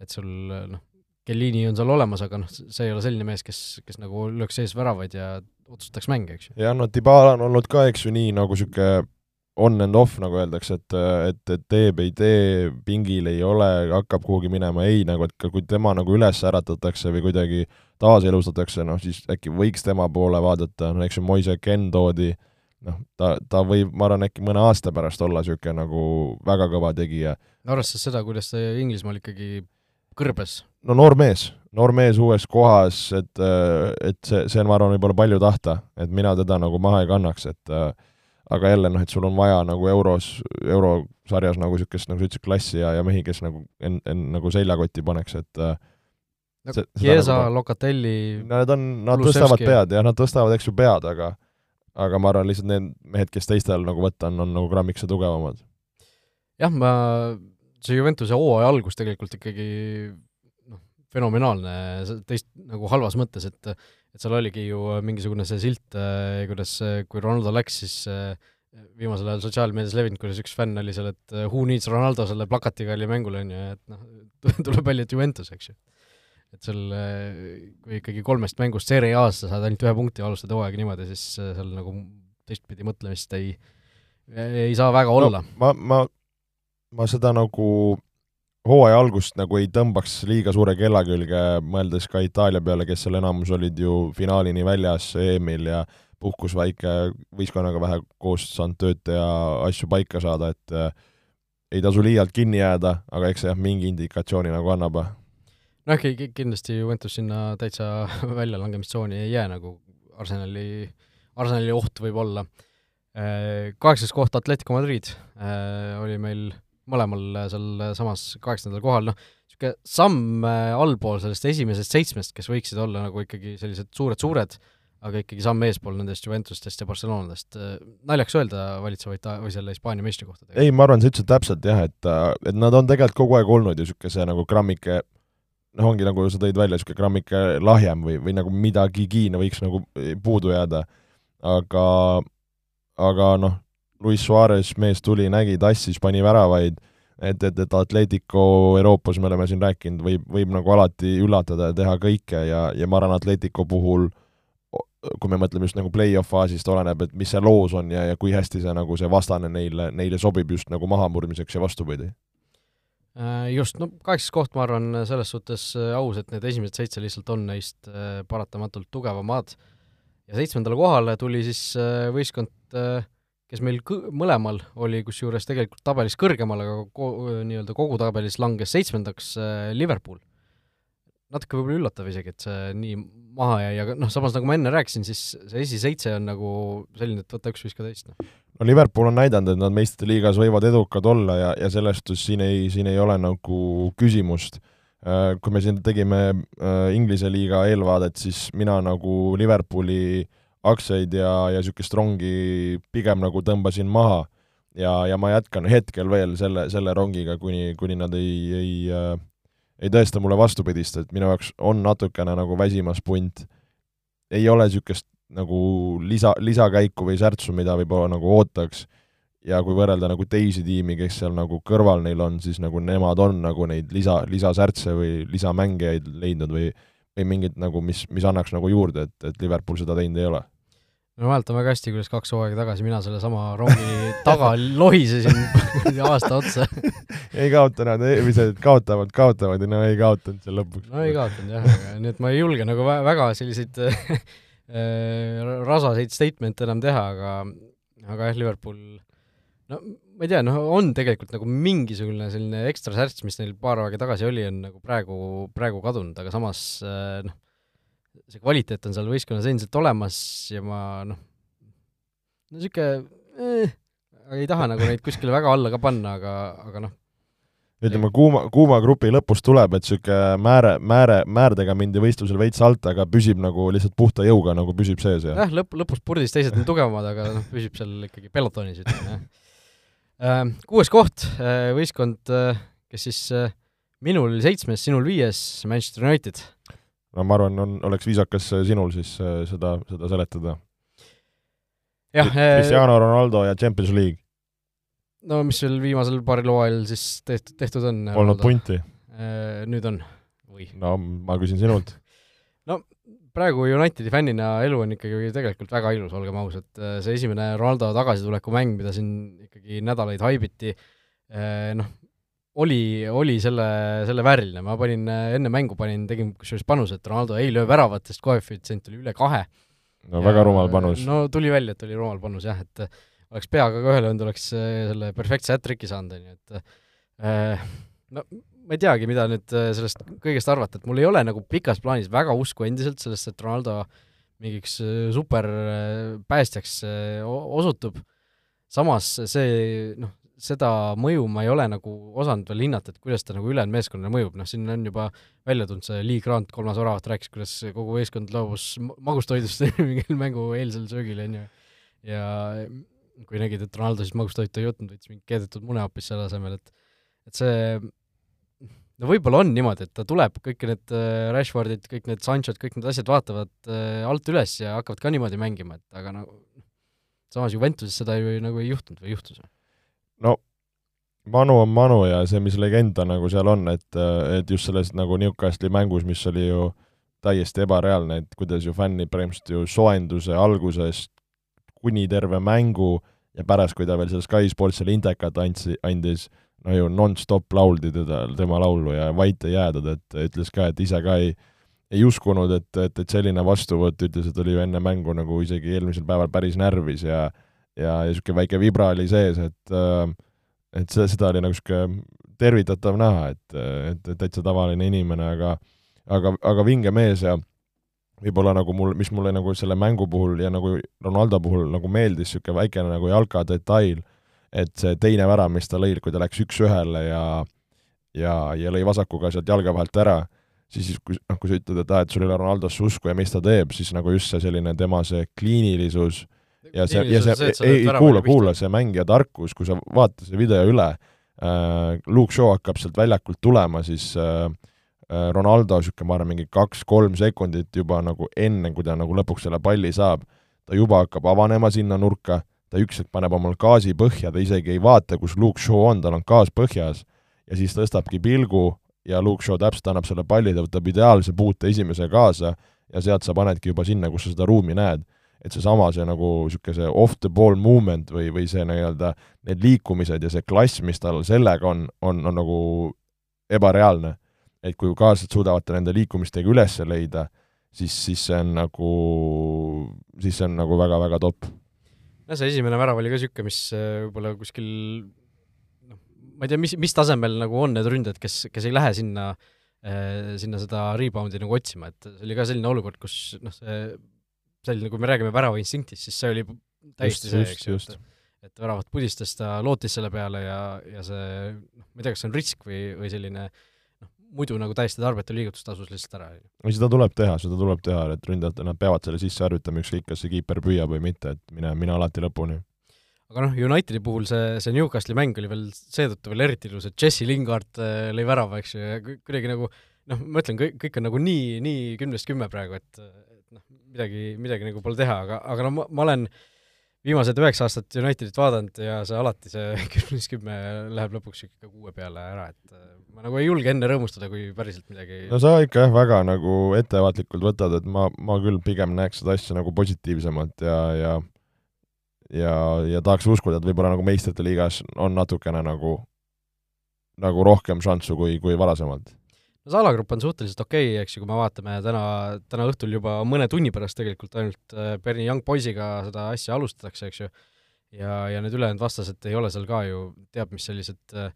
et sul noh, Kellini on seal olemas, aga noh, see ei ole selline mees, kes, kes nagu lööks sees väravaid ja otsustaks mänge, eks ju. jah, no Dybala on olnud ka, eks ju, nii nagu niisugune on and off, nagu öeldakse, et, et, et teeb, ei tee, pingil ei ole, hakkab kuhugi minema, ei, nagu et kui tema nagu üles äratatakse või kuidagi taaselustatakse, noh siis äkki võiks tema poole vaadata, no eks ju Moise Ken toodi, noh, ta, ta võib, ma arvan, äkki mõne aasta pärast olla niisugune nagu väga kõva tegija. no arvestades seda, kuidas ta Inglismaal ikkagi kõrbes. no noor mees, noor mees uues kohas, et, et see, see on, ma arvan, võib-olla palju tahta, et mina teda nagu maha ei kannaks, et äh, aga jälle noh, et sul on vaja nagu euros, eurosarjas nagu niisugust, nagu sa ütlesid, klassi ja, ja mehi, kes nagu en-, en-, nagu seljakotti paneks, et äh, no Chiesa nagu,, Locatelli Nad on, nad tõstavad pead, jah, nad tõstavad, eks ju, pead, aga aga ma arvan, lihtsalt need mehed, kes teistel nagu võtta on, on nagu grammikese tugevamad. jah, ma, see Juventuse hooaja algus tegelikult ikkagi fenomenaalne, teist nagu halvas mõttes, et et seal oligi ju mingisugune see silt, äh, kuidas, äh, kui Ronaldo läks, siis äh, viimasel ajal sotsiaalmeedias levinud, kuidas üks fänn oli seal, et who needs Ronaldo selle plakatiga oli mängul, on ju, et noh, tuleb välja, et Juventus, eks ju. et seal, kui ikkagi kolmest mängust Serie A-s sa saad ainult ühe punkti alustad hooaega niimoodi, siis seal nagu teistpidi mõtlemist ei, ei saa väga olla no,. ma, ma, ma seda nagu hooaja algust nagu ei tõmbaks liiga suure kella külge, mõeldes ka Itaalia peale, kes seal enamus olid ju finaalini väljas EM-il ja puhkus väike, võistkonnaga vähe koos saanud tööd teha, asju paika saada, et äh, ei tasu liialt kinni jääda, aga eks see jah, mingi indikatsiooni nagu annab. noh, kindlasti Juventus sinna täitsa <laughs> väljalangemistsooni ei jää, nagu Arsenali, Arsenali oht võib olla. Äh, kaheksas koht Atletico Madrid äh, oli meil mõlemal sealsamas kaheksandal kohal, noh, niisugune samm allpool sellest esimesest seitsmest, kes võiksid olla nagu ikkagi sellised suured-suured, aga ikkagi samm eespool nendest Juventustest ja Barcelonadest. naljakas öelda valitsevaid ta-, või selle Hispaania meistri kohta. ei, ma arvan, sa ütlesid täpselt jah, et, et nad on tegelikult kogu aeg olnud ju niisuguse nagu grammike noh, ongi nagu sa tõid välja, niisugune grammike lahjem või, või nagu midagigi võiks nagu puudu jääda, aga, aga noh, Luis Suarez, mees tuli, nägi, tassis, pani väravaid, et, et, et Atletico Euroopas, me oleme siin rääkinud, võib, võib nagu alati üllatada ja teha kõike ja, ja ma arvan, Atletico puhul kui me mõtleme just nagu play-off faasist, oleneb, et mis see loos on ja, ja kui hästi see nagu see vastane neile, neile sobib just nagu mahamurdmiseks ja vastupidi Äh, just, no kaheksas koht, ma arvan, selles suhtes äh, aus, et need esimesed seitse lihtsalt on neist äh, paratamatult tugevamad. ja seitsmendale kohale tuli siis võistkond, kes meil kõ-, mõlemal oli kusjuures tegelikult tabelis kõrgemal, aga ko-, nii-öelda kogu tabelis langes seitsmendaks Liverpool. natuke võib-olla üllatav isegi, et see nii maha jäi, aga noh, samas nagu ma enne rääkisin, siis see esiseitse on nagu selline, et võta üks, viska teist, noh no Liverpool on näidanud, et nad meistrite liigas võivad edukad olla ja, ja sellest siin ei, siin ei ole nagu küsimust. Äh, kui me siin tegime äh, Inglise liiga eelvaadet, siis mina nagu Liverpooli aktsiaid ja, ja niisugust rongi pigem nagu tõmbasin maha. Ja, ja ma jätkan hetkel veel selle, selle rongiga, kuni, kuni nad ei, ei äh, ei tõesta mulle vastupidist, et minu jaoks on natukene nagu väsimas punt. ei ole niisugust nagu lisa, lisakäiku või särtsu, mida võib-olla nagu ootaks, ja kui võrrelda nagu teisi tiimi, kes seal nagu kõrval neil on, siis nagu nemad on nagu neid lisa, lisasärtse või lisamängijaid leidnud või või mingit nagu, mis, mis annaks nagu juurde, et, et Liverpool seda teinud ei ole no mäletan väga hästi, kuidas kaks hooaega tagasi mina sellesama rongi taga <laughs> lohisesin aasta otsa <laughs> ei kaota nad, või see, kaotavad, kaotavad ja no ei kaotanud seal lõpuks. no ei kaotanud jah, aga nii et ma ei julge nagu väga selliseid Äh, <laughs> rasaseid statement'e enam teha, aga aga jah, Liverpool no ma ei tea, noh, on tegelikult nagu mingisugune selline ekstra särts, mis neil paar aega tagasi oli, on nagu praegu, praegu kadunud, aga samas äh, noh, see kvaliteet on seal võistkonnas endiselt olemas ja ma noh, no niisugune eh, ei taha nagu neid kuskile väga alla ka panna, aga, aga noh, ütleme, kuuma, kuuma grupi lõpus tuleb, et niisugune määre, määre, määrdega mindi võistlusel veits alt, aga püsib nagu lihtsalt puhta jõuga nagu püsib sees ja jah, lõpp, lõpus purdis teised on tugevamad, aga noh, püsib seal ikkagi pelotonis, ütleme jah. Äh, kuues koht, äh, võistkond, äh, kes siis minul oli seitsmes, sinul viies, Manchester United. No ma arvan, on, oleks viisakas sinul siis seda, seda seletada. jah, Cristiano Ronaldo ja Champions League no mis sul viimasel paaril hooajal siis tehtud, tehtud on? olnud punti? Äh, nüüd on või? no ma küsin sinult <laughs> no praegu Unitedi fännina elu on ikkagi tegelikult väga ilus, olgem ausad, äh, see esimene Ronaldo tagasituleku mäng, mida siin ikkagi nädalaid haibiti, äh, noh, oli, oli selle, selle vääriline, ma panin enne mängu, panin, tegin kusjuures panuse, et Ronaldo ei löö väravatest, koefitsient oli üle kahe. no ja, väga rumal panus. no tuli välja, et oli rumal panus jah, et oleks peaga ka ühele löönud, oleks äh, selle perfektse hat-tricki saanud, on ju, et äh, no ma ei teagi, mida nüüd äh, sellest kõigest arvata, et mul ei ole nagu pikas plaanis väga usku endiselt sellest, et Ronaldo mingiks äh, super päästjaks osutub, samas see noh, seda mõju ma ei ole nagu osanud veel hinnata, et kuidas ta nagu ülejäänud meeskonnale mõjub, noh siin on juba välja tulnud see Lee Grant, kolmas oravat, rääkis, kuidas kogu meeskond loobus magustoidust <laughs> mingil mängu eelsel söögil, on ju, ja kui nägid, et Ronaldo siis magustoitu ei võtnud, võttis mingi keedetud mune hoopis selle asemel, et et see no võib-olla on niimoodi, et ta tuleb, kõik need äh, Rashfordid, kõik need Sanchod, kõik need asjad vaatavad äh, alt üles ja hakkavad ka niimoodi mängima, et aga no samas Juventuses seda ju nagu ei juhtunud või juhtus? No Manu on Manu ja see, mis legend ta nagu seal on, et, et just selles nagu Newcastli mängus, mis oli ju täiesti ebareaalne, et kuidas ju fännid põhimõtteliselt ju soojenduse algusest kuni terve mängu ja pärast, kui ta veel seal Sky Sportsile intekat andsi, andis, no ju nonstop lauldi teda, tema laulu ja vait ei jäädud, et ütles ka, et ise ka ei, ei uskunud, et, et, et selline vastuvõtt, ütles, et oli ju enne mängu nagu isegi eelmisel päeval päris närvis ja ja, ja niisugune väike vibra oli sees, et et see, seda oli nagu niisugune tervitatav näha, et, et, täitsa tavaline inimene, aga aga, aga vinge mees ja võib-olla nagu mul, mis mulle nagu selle mängu puhul ja nagu Ronaldo puhul nagu meeldis, niisugune väikene nagu jalka detail, et see teine värav, mis ta lõi, kui ta läks üks-ühele ja ja, ja lõi vasakuga sealt jalge vahelt ära, siis, siis kui, noh, kui sa ütled, et aa, et sul ei ole Ronaldosse usku ja mis ta teeb, siis nagu just see selline tema see kliinilisus ja see, ja see, ei, ei kuula, kuula, see mängija tarkus, kui sa vaata see video üle äh,, Luke Shaw hakkab sealt väljakult tulema, siis äh, äh Ronaldo niisugune, ma arvan, mingi kaks-kolm sekundit juba nagu enne, kui ta nagu lõpuks selle palli saab, ta juba hakkab avanema sinna nurka, ta üks hetk paneb omal gaasi põhja, ta isegi ei vaata, kus Luke Shaw on, tal on gaas põhjas, ja siis tõstabki pilgu ja Luke Shaw täpselt annab selle palli, ta võtab ideaalse puute esimese kaasa ja sealt sa panedki juba sinna, kus sa seda ruumi näed. Et seesama, see nagu niisugune see off the ball movement või, või see nii-öelda need liikumised ja see klass, mis tal sellega on, on, on nagu ebareaalne. et kui kaaslased suudavad ta nende liikumistega üles leida, siis, siis see on nagu, siis see on nagu väga-väga top jah, see esimene värav oli ka niisugune, mis äh, võib-olla kuskil noh, ma ei tea, mis, mis tasemel nagu on need ründajad, kes, kes ei lähe sinna äh,, sinna seda rebound'i nagu otsima, et see oli ka selline olukord, kus noh, see, oli, nagu me räägime värava instinktist, siis see oli täiesti just, see, eks ju, et et väravat pudistas, ta lootis selle peale ja, ja see noh, ma ei tea, kas see on risk või, või selline äh, muidu nagu täiesti tarbetu liigutus tasus lihtsalt ära. ei, seda tuleb teha, seda tuleb teha, et ründajad, nad peavad selle sisse harjutama, ükskõik, kas see kiiper püüab või mitte, et mine, mine alati lõpuni. aga noh, Unitedi puhul see, see Newcastli mäng oli veel seetõttu veel eriti ilus, et Jesse Lingard äh, lõi värava, eks ju, ja kuidagi nagu noh, ma ütlen, kõik, kõik on nagu nii, nii kümnest kümme praegu, et noh, midagi, midagi nagu pole teha, aga, aga no ma, ma olen viimased üheksa aastat Unitedit vaadanud ja see alati, see <laughs> kümnes kümme läheb lõpuks ikka kuue peale ära, et äh, ma nagu ei julge enne rõõmustada, kui päriselt midagi no sa ikka jah, väga nagu ettevaatlikult võtad, et ma, ma küll pigem näeks seda asja nagu positiivsemalt ja, ja ja, ja tahaks uskuda, et võib-olla nagu meistrite liigas on natukene nagu, nagu rohkem šanssu kui, kui varasemalt no see alagrupp on suhteliselt okei okay,, eks ju, kui me vaatame täna, täna õhtul juba mõne tunni pärast tegelikult ainult äh, Bernie Young poisiga seda asja alustatakse, eks ju, ja, ja need ülejäänud vastased ei ole seal ka ju teab mis sellised äh,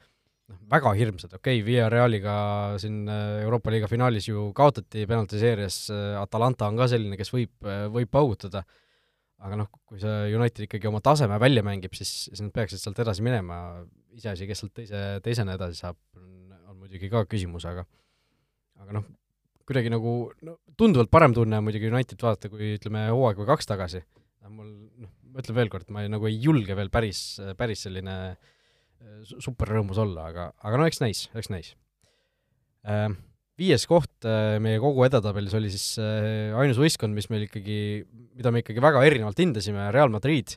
noh, väga hirmsad, okei okay,, Via Realiga siin äh, Euroopa liiga finaalis ju kaotati penaltiseerias, Atalanta on ka selline, kes võib, võib paugutada, aga noh, kui see United ikkagi oma taseme välja mängib, siis, siis nad peaksid sealt edasi minema, iseasi, kes sealt teise, teisena edasi saab, on muidugi ka küsimus, aga aga noh, kuidagi nagu no, tunduvalt parem tunne on muidugi Unitedit vaadata, kui ütleme hooaeg või kaks tagasi. mul noh, ma ütlen veel kord, ma ei, nagu ei julge veel päris, päris selline äh, super rõõmus olla, aga, aga no eks näis, eks näis. Äh, viies koht äh, meie kogu edetabelis oli siis ainus võistkond, mis meil ikkagi, mida me ikkagi väga erinevalt hindasime, Real Madrid.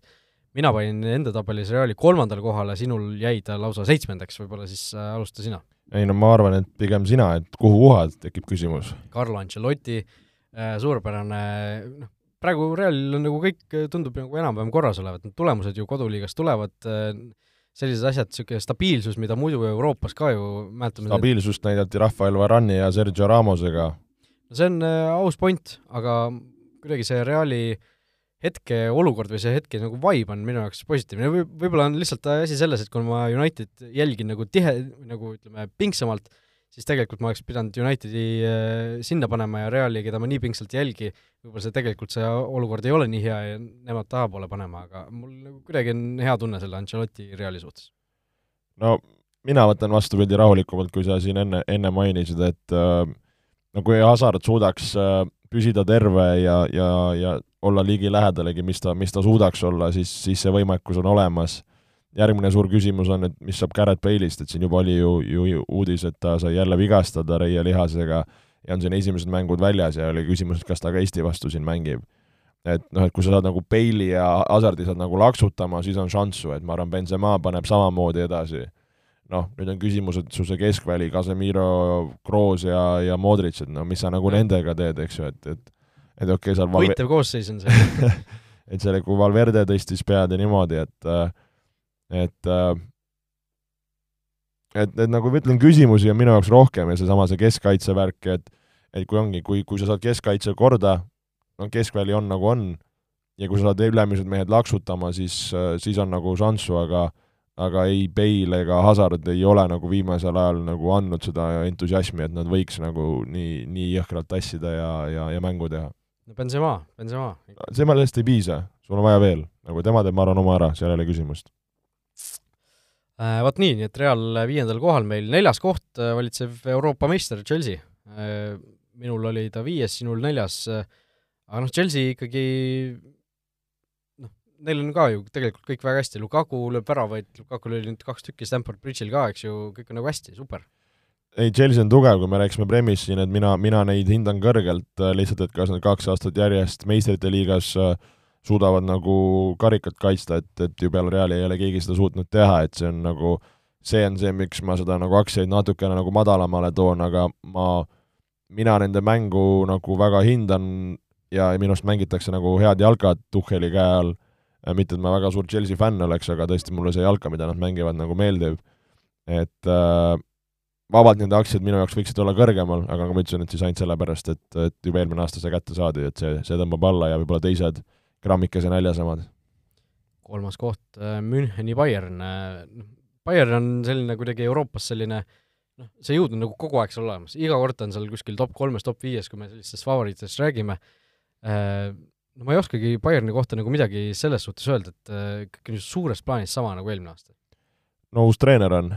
mina panin enda tabelis Reali kolmandale kohale, sinul jäi ta lausa seitsmendaks, võib-olla siis alusta sina ei no ma arvan, et pigem sina, et kuhu uhad, tekib küsimus. Carlo Ancelotti äh,, suurepärane, noh, praegu Realil on nagu kõik, tundub nagu enam-vähem korras olevat, need tulemused ju koduliigas tulevad äh,, sellised asjad, niisugune stabiilsus, mida muidu Euroopas ka ju mäletame stabiilsust näidati Rafael Varani ja Sergio Ramosega. no see on äh, aus point, aga kuidagi see Reali äh, hetkeolukord või see hetke nagu vibe on minu jaoks positiivne Võib, võib-olla on lihtsalt asi selles, et kui ma United jälgin nagu tihe, nagu ütleme, pingsamalt, siis tegelikult ma oleks pidanud Unitedi äh, sinna panema ja Reali, keda ma nii pingsalt ei jälgi, võib-olla see tegelikult, see olukord ei ole nii hea ja nemad tahapoole panema, aga mul nagu kuidagi on hea tunne selle Ancelotti Reali suhtes. no mina võtan vastupidi rahulikumalt, kui sa siin enne, enne mainisid, et äh, no kui Hazard suudaks äh, püsida terve ja, ja, ja olla ligilähedalegi, mis ta, mis ta suudaks olla, siis, siis see võimekus on olemas. järgmine suur küsimus on, et mis saab Garrett Bale'ist, et siin juba oli ju, ju uudis, et ta sai jälle vigastada reielihasega ja on siin esimesed mängud väljas ja oli küsimus, et kas ta ka Eesti vastu siin mängib. et noh, et kui sa saad nagu Bale'i ja Hazardi saad nagu laksutama, siis on šanssu, et ma arvan, Benzema paneb samamoodi edasi noh, nüüd on küsimus, et su see keskväli, Casemiro, Kroos ja, ja Modric, et no mis sa nagu ja. nendega teed, eks ju, et, et et okei okay,, seal Valve... võitev koosseis on see <laughs> et selle, kui Valverde tõstis pead ja niimoodi, et et et, et nagu ma ütlen, küsimusi on minu jaoks rohkem ja seesama see keskkaitse värk, et et kui ongi, kui, kui sa saad keskkaitse korda, no keskväli on nagu on, ja kui sa saad ülemised mehed laksutama, siis, siis on nagu šanssu, aga aga ei Bale ega Hazard ei ole nagu viimasel ajal nagu andnud seda entusiasmi, et nad võiks nagu nii, nii jõhkralt tassida ja, ja, ja mängu teha. no Benzema, Benzema. Benzemast ei piisa, sul on vaja veel, nagu tema teeb, ma arvan, oma ära, seal ei ole küsimust. Äh, Vot nii, nii et Real viiendal kohal meil, neljas koht äh, valitsev Euroopa meister Chelsea. Äh, minul oli ta viies, sinul neljas, aga noh, Chelsea ikkagi neil on ka ju tegelikult kõik väga hästi, Lukaku lööb väravaid, Lukakul oli nüüd kaks tükki Stamford Bridge'il ka, eks ju, kõik on nagu hästi, super. ei, Chelsea on tugev, kui me rääkisime Premis siin, et mina, mina neid hindan kõrgelt, lihtsalt et kas nad kaks aastat järjest meistrite liigas äh, suudavad nagu karikat kaitsta, et, et ju peale Reali ei ole keegi seda suutnud teha, et see on nagu, see on see, miks ma seda nagu aktsiaid natukene nagu madalamale toon, aga ma, mina nende mängu nagu väga hindan ja minu arust mängitakse nagu head jalkat Tuhheli käe all, mitte et ma väga suur Chelsea fänn oleks, aga tõesti mulle see jalka, mida nad mängivad, nagu meeldib. et äh, vabalt nende aktsiad minu jaoks võiksid olla kõrgemal, aga nagu ma ütlesin, et siis ainult sellepärast, et, et juba eelmine aasta see kätte saadi, et see, see tõmbab alla ja võib-olla teised grammikese näljasemad. kolmas koht, äh, Müncheni Bayern, äh, noh, Bayern on selline kuidagi Euroopas selline noh, see jõud on nagu kogu aeg seal olemas, iga kord on seal kuskil top kolmes, top viies, kui me sellistest favoriitidest räägime, äh, no ma ei oskagi Bayerni kohta nagu midagi selles suhtes öelda, et ikkagi niisugune suures plaanis sama nagu eelmine aasta. no uus treener on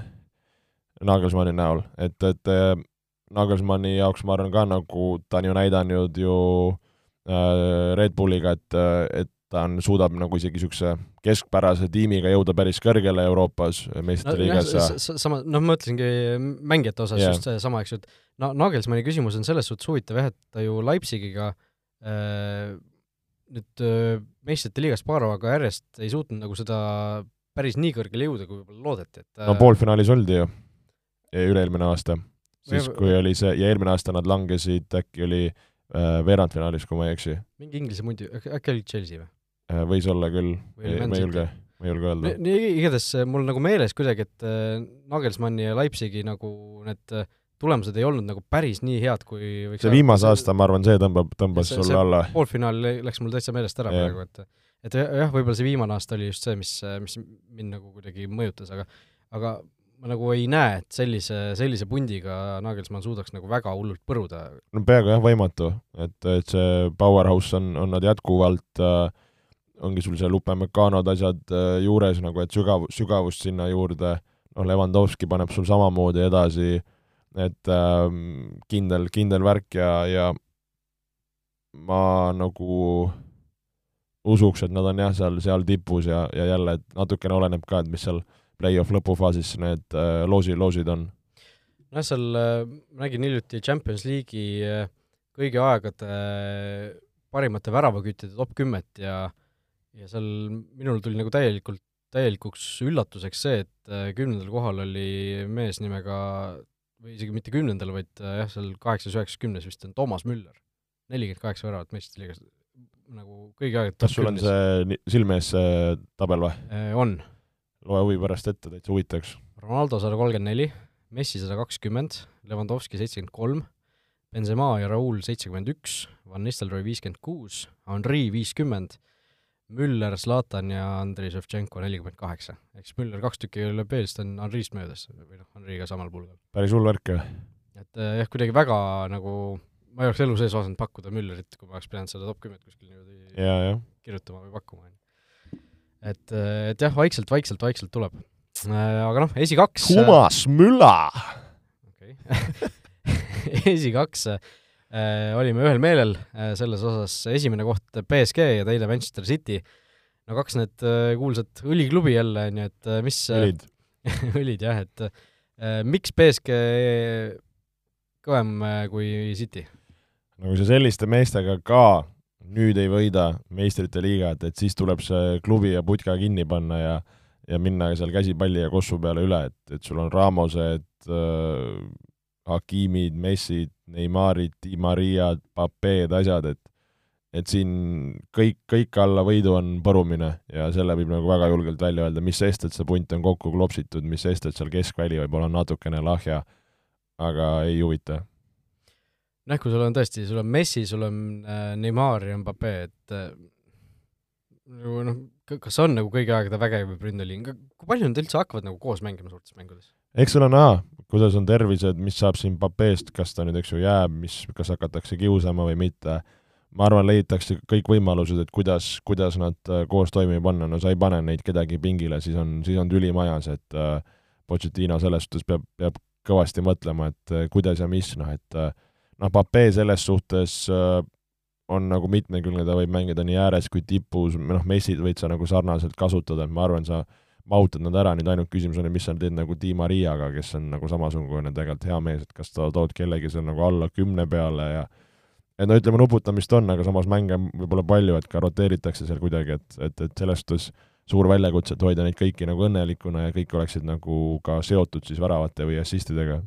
Nagelsmanni näol, et, et Nagelsmanni jaoks ma arvan ka nagu ta on ju näidanud ju Äh, Red Bulliga, et, et ta on, suudab nagu isegi niisuguse keskpärase tiimiga jõuda päris kõrgele Euroopas meistriliigas no, ja sama, noh, ma mõtlesingi mängijate osas yeah. just seesama, eks ju, et no Nagelsmanni küsimus on selles suhtes huvitav jah, et ta ju Leipzigiga äh, nüüd äh, meistrite liigas paar hooaega järjest ei suutnud nagu seda päris nii kõrgele jõuda, kui võib-olla loodeti, et no poolfinaalis oldi ju, üle-eelmine aasta. siis, kui oli see, ja eelmine aasta nad langesid, äkki oli äh, Äh, veerandfinaalis, kui ma ei eksi. mingi Inglise mundi, äkki oli Chelsea või? Äh, võis olla küll, ma ei julge, ma ei julge öelda. nii, igatahes äh, mul nagu meeles kuidagi, et Nagelsmanni ja Leipzigi nagu need tulemused ei olnud nagu päris nii head, kui võiks see viimase aasta, ma arvan, see tõmbab, tõmbas sulle alla. poolfinaal läks mul täitsa meelest ära ja. praegu, et et jah, võib-olla see viimane aasta oli just see, mis, mis mind nagu kuidagi mõjutas, aga aga ma nagu ei näe, et sellise, sellise pundiga Nagelsmann suudaks nagu väga hullult põruda. no peaaegu jah, võimatu, et, et see powerhouse on, on nad jätkuvalt äh, ongi sul seal Upameccanod asjad äh, juures nagu, et sügav, sügavust sinna juurde, noh, Levandovski paneb sul samamoodi edasi, et äh, kindel, kindel värk ja, ja ma nagu usuks, et nad on jah, seal, seal tipus ja, ja jälle, et natukene oleneb ka, et mis seal play-off lõpufaasis need äh, loosi, loosid on? nojah, seal äh, nägin hiljuti Champions League'i äh, kõigi aegade äh, parimate väravaküttide top kümmet ja ja seal minul tuli nagu täielikult, täielikuks üllatuseks see, et äh, kümnendal kohal oli mees nimega, või isegi mitte kümnendal, vaid äh, jah, seal kaheksas, üheksas, kümnes vist on Toomas Müller. nelikümmend kaheksa väravat meistrite liigas, nagu kõigi aegade kas sul on see silme ees see tabel või? On loe huvi pärast ette, täitsa huvitaks. Ronaldo sada kolmkümmend neli, Messi sada kakskümmend, Levanovski seitsekümmend kolm, Benzema ja Raul seitsekümmend üks, Van Nistelrooy viiskümmend kuus, Henri viiskümmend, Müller, Zlatan ja Andrei Ševtšenko nelikümmend kaheksa. ehk siis Müller kaks tükki lööb eest, on Henrist möödas või noh, Henriga samal pulgal. päris hull värk, jah? et äh, jah, kuidagi väga nagu ma ei oleks elu sees osanud pakkuda Müllerit, kui ma oleks pidanud seda top kümmet kuskil niimoodi kirjutama või pakkuma, on ju et, et jah, vaikselt, vaikselt, vaikselt tuleb. Äh, aga noh, esikaks Kumas Mülla! <laughs> okei <laughs> okay. esikaks olime ühel meelel äh, selles osas, esimene koht BSG ja teine Manchester City. no kaks need äh, kuulsat õliklubi jälle, on ju, et äh, mis äh, õlid <laughs> õlid jah, et äh, miks BSG kõvem äh, kui City? no kui sa selliste meestega ka nüüd ei võida meistrite liigat, et siis tuleb see klubi ja putka kinni panna ja ja minna seal käsipalli ja kossu peale üle, et, et sul on Ramosed äh,, Hakimid, Messid, Neymarid, Di Mariad, Papeed, asjad, et et siin kõik, kõik alla võidu on põrumine ja selle võib nagu väga julgelt välja öelda, mis sest, et see punt on kokku klopsitud, mis sest, et seal keskväli võib-olla on natukene lahja, aga ei huvita noh, kui sul on tõesti, sul on Messi, sul on äh, Neimar ja Mbappe, et äh, nagu noh, kas on nagu kõigi aegade vägev ründeliin, kui palju nad üldse hakkavad nagu koos mängima suurtes mängudes? eks ole näha, kuidas on tervised, mis saab siin Mbappest, kas ta nüüd, eks ju, jääb, mis, kas hakatakse kiusama või mitte. ma arvan, leitakse kõik võimalused, et kuidas, kuidas nad äh, koos toimima panna, no sa ei pane neid kedagi pingile, siis on, siis on tüli majas, et äh, Pochettino selles suhtes peab, peab kõvasti mõtlema, et äh, kuidas ja mis, noh et äh, noh, Pape selles suhtes äh, on nagu mitmekülgne, ta võib mängida nii ääres kui tipus, noh, Messid võid sa nagu sarnaselt kasutada, et ma arvan, sa mahutad nad ära, nüüd ainult küsimus on, et mis sa teed nagu Di Mariaga, kes on nagu samasugune tegelikult hea mees, et kas sa tood kellegi seal nagu alla kümne peale ja et no ütleme, nuputamist on, aga samas mänge võib-olla palju, et ka roteeritakse seal kuidagi, et, et, et selles suhtes suur väljakutse, et hoida neid kõiki nagu õnnelikuna ja kõik oleksid nagu ka seotud siis väravate või assistidega.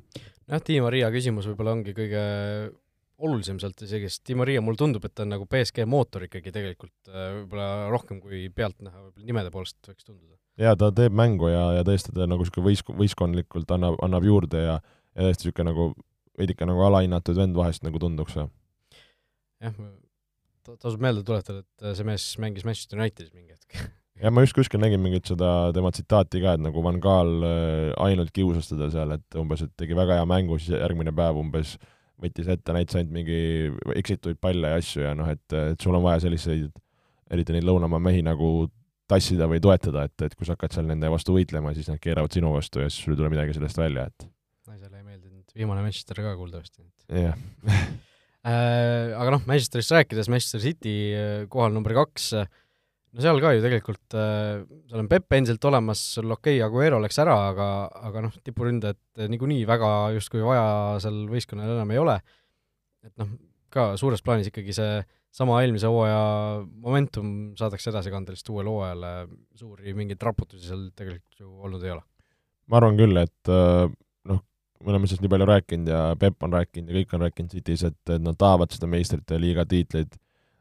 jah, Di Maria küsimus võib-olla ongi kõige olulisem sealt isegi, sest Di Maria mulle tundub, et ta on nagu BSG mootor ikkagi tegelikult võib-olla rohkem kui pealtnäha võib-olla nimede poolest võiks tunduda. Jaa, ta teeb mängu ja, ja tõesti ta nagu niisugune võis-, võistkondlikult annab, annab juurde ja ja tõesti niisugune nagu veidike nagu alahinnatud vend vahest nagu tunduks. jah, tasub meelde tuletada, et see mees mängis Manchester Unitedis mingi hetk <laughs> ja ma just kuskil nägin mingit seda tema tsitaati ka, et nagu Van Gaal äh, ainult kiusas teda seal, et umbes, et tegi väga hea mängu, siis järgmine päev umbes võttis ette, näitas ainult mingi eksituid palle ja asju ja noh, et, et sul on vaja selliseid, eriti neid lõunamaa mehi nagu tassida või toetada, et, et kui sa hakkad seal nende vastu võitlema, siis nad keeravad sinu vastu ja siis sul ei tule midagi sellest välja, et naisele ei meeldinud viimane Manchester ka kuuldavasti. jah. <laughs> Äh, aga noh, Manchesterist rääkides, Manchester City äh, kohal number kaks, no seal ka ju tegelikult äh,, seal on Pepp endiselt olemas, sul okei okay,, Aguero läks ära, aga, aga noh, tipuründajat äh, niikuinii väga justkui vaja seal võistkonnal enam ei ole, et noh, ka suures plaanis ikkagi see sama eelmise hooaja momentum saadakse edasi kanda lihtsalt uuele hooajale, suuri mingeid raputusi seal tegelikult ju olnud ei ole. ma arvan küll, et äh, noh, me oleme sellest nii palju rääkinud ja Pepp on rääkinud ja kõik on rääkinud City's, et, et nad tahavad seda meistrite liiga tiitlit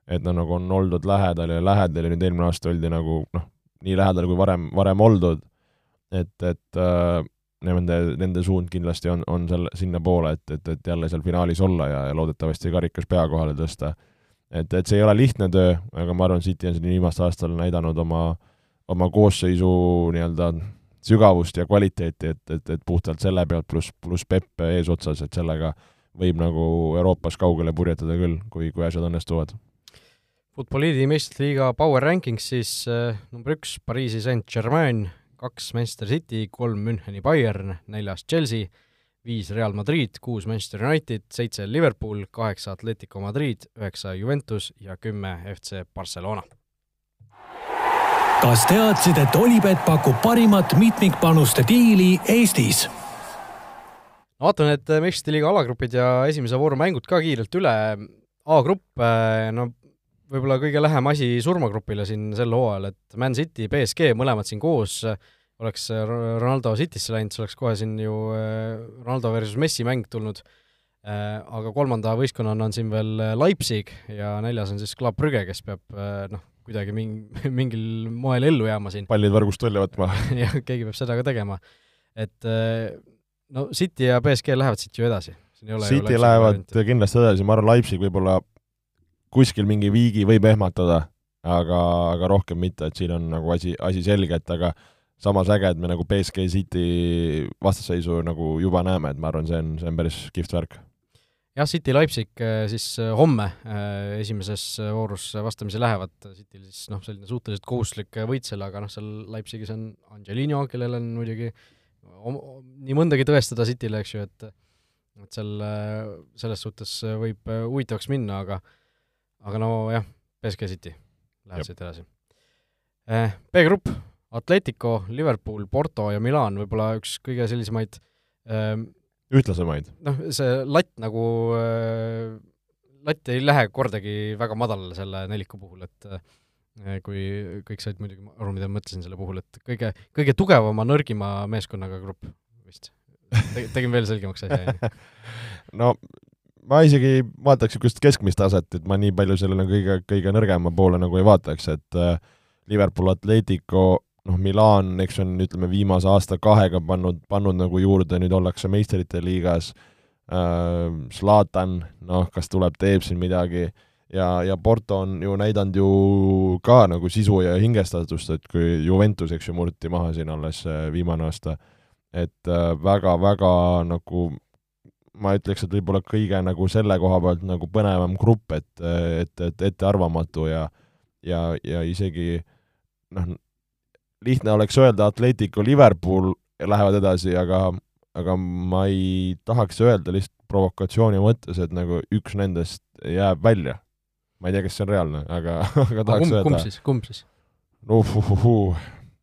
et nad nagu on oldud lähedal ja lähedal ja nüüd eelmine aasta oldi nagu noh, nii lähedal kui varem, varem oldud, et, et äh, nende, nende suund kindlasti on, on seal sinnapoole, et, et, et jälle seal finaalis olla ja, ja loodetavasti karikas pea kohale tõsta. Et, et see ei ole lihtne töö, aga ma arvan, City on siin viimastel aastatel näidanud oma, oma koosseisu nii-öelda sügavust ja kvaliteeti, et, et, et puhtalt selle pealt pluss, pluss Pepp eesotsas, et sellega võib nagu Euroopas kaugele purjetada küll, kui, kui asjad õnnestuvad. Futboliidi meistrite liiga Power Rankings siis äh, number üks Pariisi Saint-Germain, kaks Manchester City, kolm Müncheni Bayern, neljas Chelsea, viis Real Madrid, kuus Manchester United, seitse Liverpool, kaheksa Atletico Madrid, üheksa Juventus ja kümme FC Barcelona. kas teadsid, et Olipet pakub parimat mitmikpanuste diili Eestis? vaatan need meistrite liiga alagrupid ja esimese vooru mängud ka kiirelt üle. A-grupp, äh, no võib-olla kõige lähem asi surmagrupile siin sel hooajal, et Man City, BSG, mõlemad siin koos, oleks Ronaldo Citysse läinud, siis oleks kohe siin ju äh, Ronaldo versus Messi mäng tulnud, äh, aga kolmanda võistkonnana on siin veel Leipzig ja neljas on siis Club Brügge, kes peab äh, noh, kuidagi ming-, <laughs> mingil moel ellu jääma siin. pallid võrgust välja võtma <laughs> jah, keegi peab seda ka tegema. et no City ja BSG lähevad siit ju edasi. City lähevad varianti. kindlasti edasi, ma arvan, Leipzig võib-olla kuskil mingi viigi võib ehmatada, aga, aga rohkem mitte, et siin on nagu asi, asi selge, et aga samas äge, et me nagu BSG City vastasseisu nagu juba näeme, et ma arvan, see on, see on päris kihvt värk. jah, City Leipzig äh, siis äh, homme äh, esimeses voorus vastamisi lähevad, Cityl siis noh, selline suhteliselt kohustuslik võit selle, aga noh, seal Leipzigis on Angelino, kellel on muidugi nii mõndagi tõestada Cityle, eks ju, et et seal selles suhtes võib huvitavaks minna, aga aga no jah, BSG City läheb siit edasi. B-grupp, Atletico, Liverpool, Porto ja Milan, võib-olla üks kõige sellisemaid ähm, ütlasemaid? noh, see latt nagu äh,, latt ei lähe kordagi väga madalale selle neliku puhul, et äh, kui kõik said muidugi aru, mida ma mõtlesin selle puhul, et kõige, kõige tugevama, nõrgima meeskonnaga grupp vist Te,. tegin veel selgemaks asja, on ju? <laughs> no ma isegi vaataks niisugust keskmist taset, et ma nii palju sellele kõige, kõige nõrgema poole nagu ei vaataks, et äh, Liverpool, Atletico, noh, Milan, eks on, ütleme, viimase aasta-kahega pannud, pannud nagu juurde, nüüd ollakse meistrite liigas. Äh,, Zlatan, noh, kas tuleb, teeb siin midagi, ja, ja Porto on ju näidanud ju ka nagu sisu ja hingestatust, et kui Juventus, eks ju, murti maha siin alles äh, viimane aasta, et väga-väga äh, nagu ma ütleks, et võib-olla kõige nagu selle koha pealt nagu põnevam grupp, et, et, et ettearvamatu ja ja, ja isegi noh, lihtne oleks öelda Atletico Liverpool lähevad edasi, aga aga ma ei tahaks öelda lihtsalt provokatsiooni mõttes, et nagu üks nendest jääb välja. ma ei tea, kas see on reaalne, aga, <laughs> aga tahaks kumb, öelda. kumb siis, kumb siis? uhuhuhuu,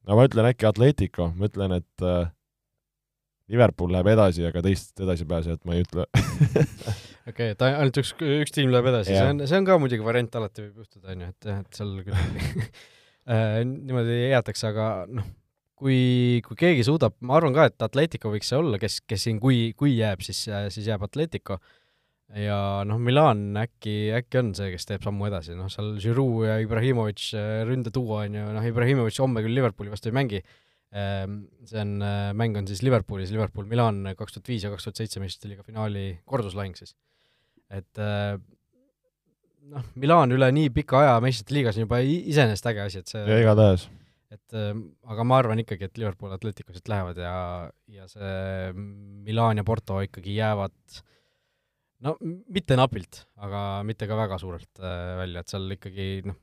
no ma ütlen äkki Atletico, ma ütlen, et äh, Liverpool läheb edasi, aga teist edasipääsejat ma ei ütle <laughs> okei okay,, et ainult üks, üks tiim läheb edasi, see on, see on ka muidugi variant, alati võib juhtuda, on ju, et et seal küll <laughs> äh, niimoodi jäetakse, aga noh, kui, kui keegi suudab, ma arvan ka, et Atletico võiks see olla, kes, kes siin, kui, kui jääb, siis, siis jääb Atletico. Ja noh, Milan äkki, äkki on see, kes teeb sammu edasi, noh, seal Giroud ja Ibrahimovic äh, ründetuua on ju, noh, Ibrahimovic homme küll Liverpooli vastu ei mängi, Ehm, see on, äh, mäng on siis Liverpoolis, Liverpool-Milan kaks tuhat viis ja kaks tuhat seitse meistrite liiga finaali korduslahing siis. et äh, noh, Milan üle nii pika aja meistrite liigas on juba iseenesest äge asi, et see ja igatahes. et äh, aga ma arvan ikkagi, et Liverpool Atletico siit lähevad ja, ja see Milan ja Porto ikkagi jäävad no mitte napilt, aga mitte ka väga suurelt välja, et seal ikkagi noh,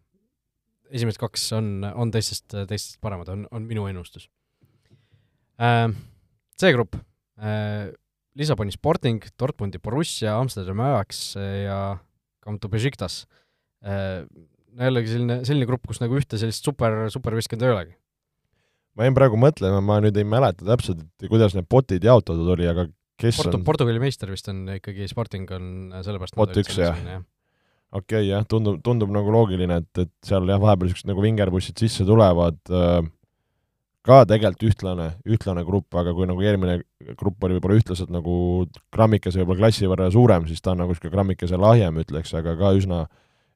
esimesed kaks on, on teistest, teistest paremad, on, on minu ennustus Äh, C-grupp, äh, Lissaboni Sporting, Dortmundi Borussia, Amsterdami Ajax äh, ja Kamto Besiktas. no jällegi selline, selline grupp, kus nagu ühte sellist super, superviskjat ei olegi. ma jäin praegu mõtlema, ma nüüd ei mäleta täpselt, kuidas need potid jaotatud oli, aga kes Porto, on Portugali meister vist on ikkagi, Sporting on sellepärast Pot üks, jah. okei okay,, jah, tundub, tundub nagu loogiline, et, et seal jah, vahepeal niisugused nagu vingerpussid sisse tulevad äh,, ka tegelikult ühtlane, ühtlane grupp, aga kui nagu eelmine grupp oli võib-olla ühtlaselt nagu grammikese võib-olla klassi võrra suurem, siis ta on nagu niisugune grammikese lahjem, ütleks, aga ka üsna,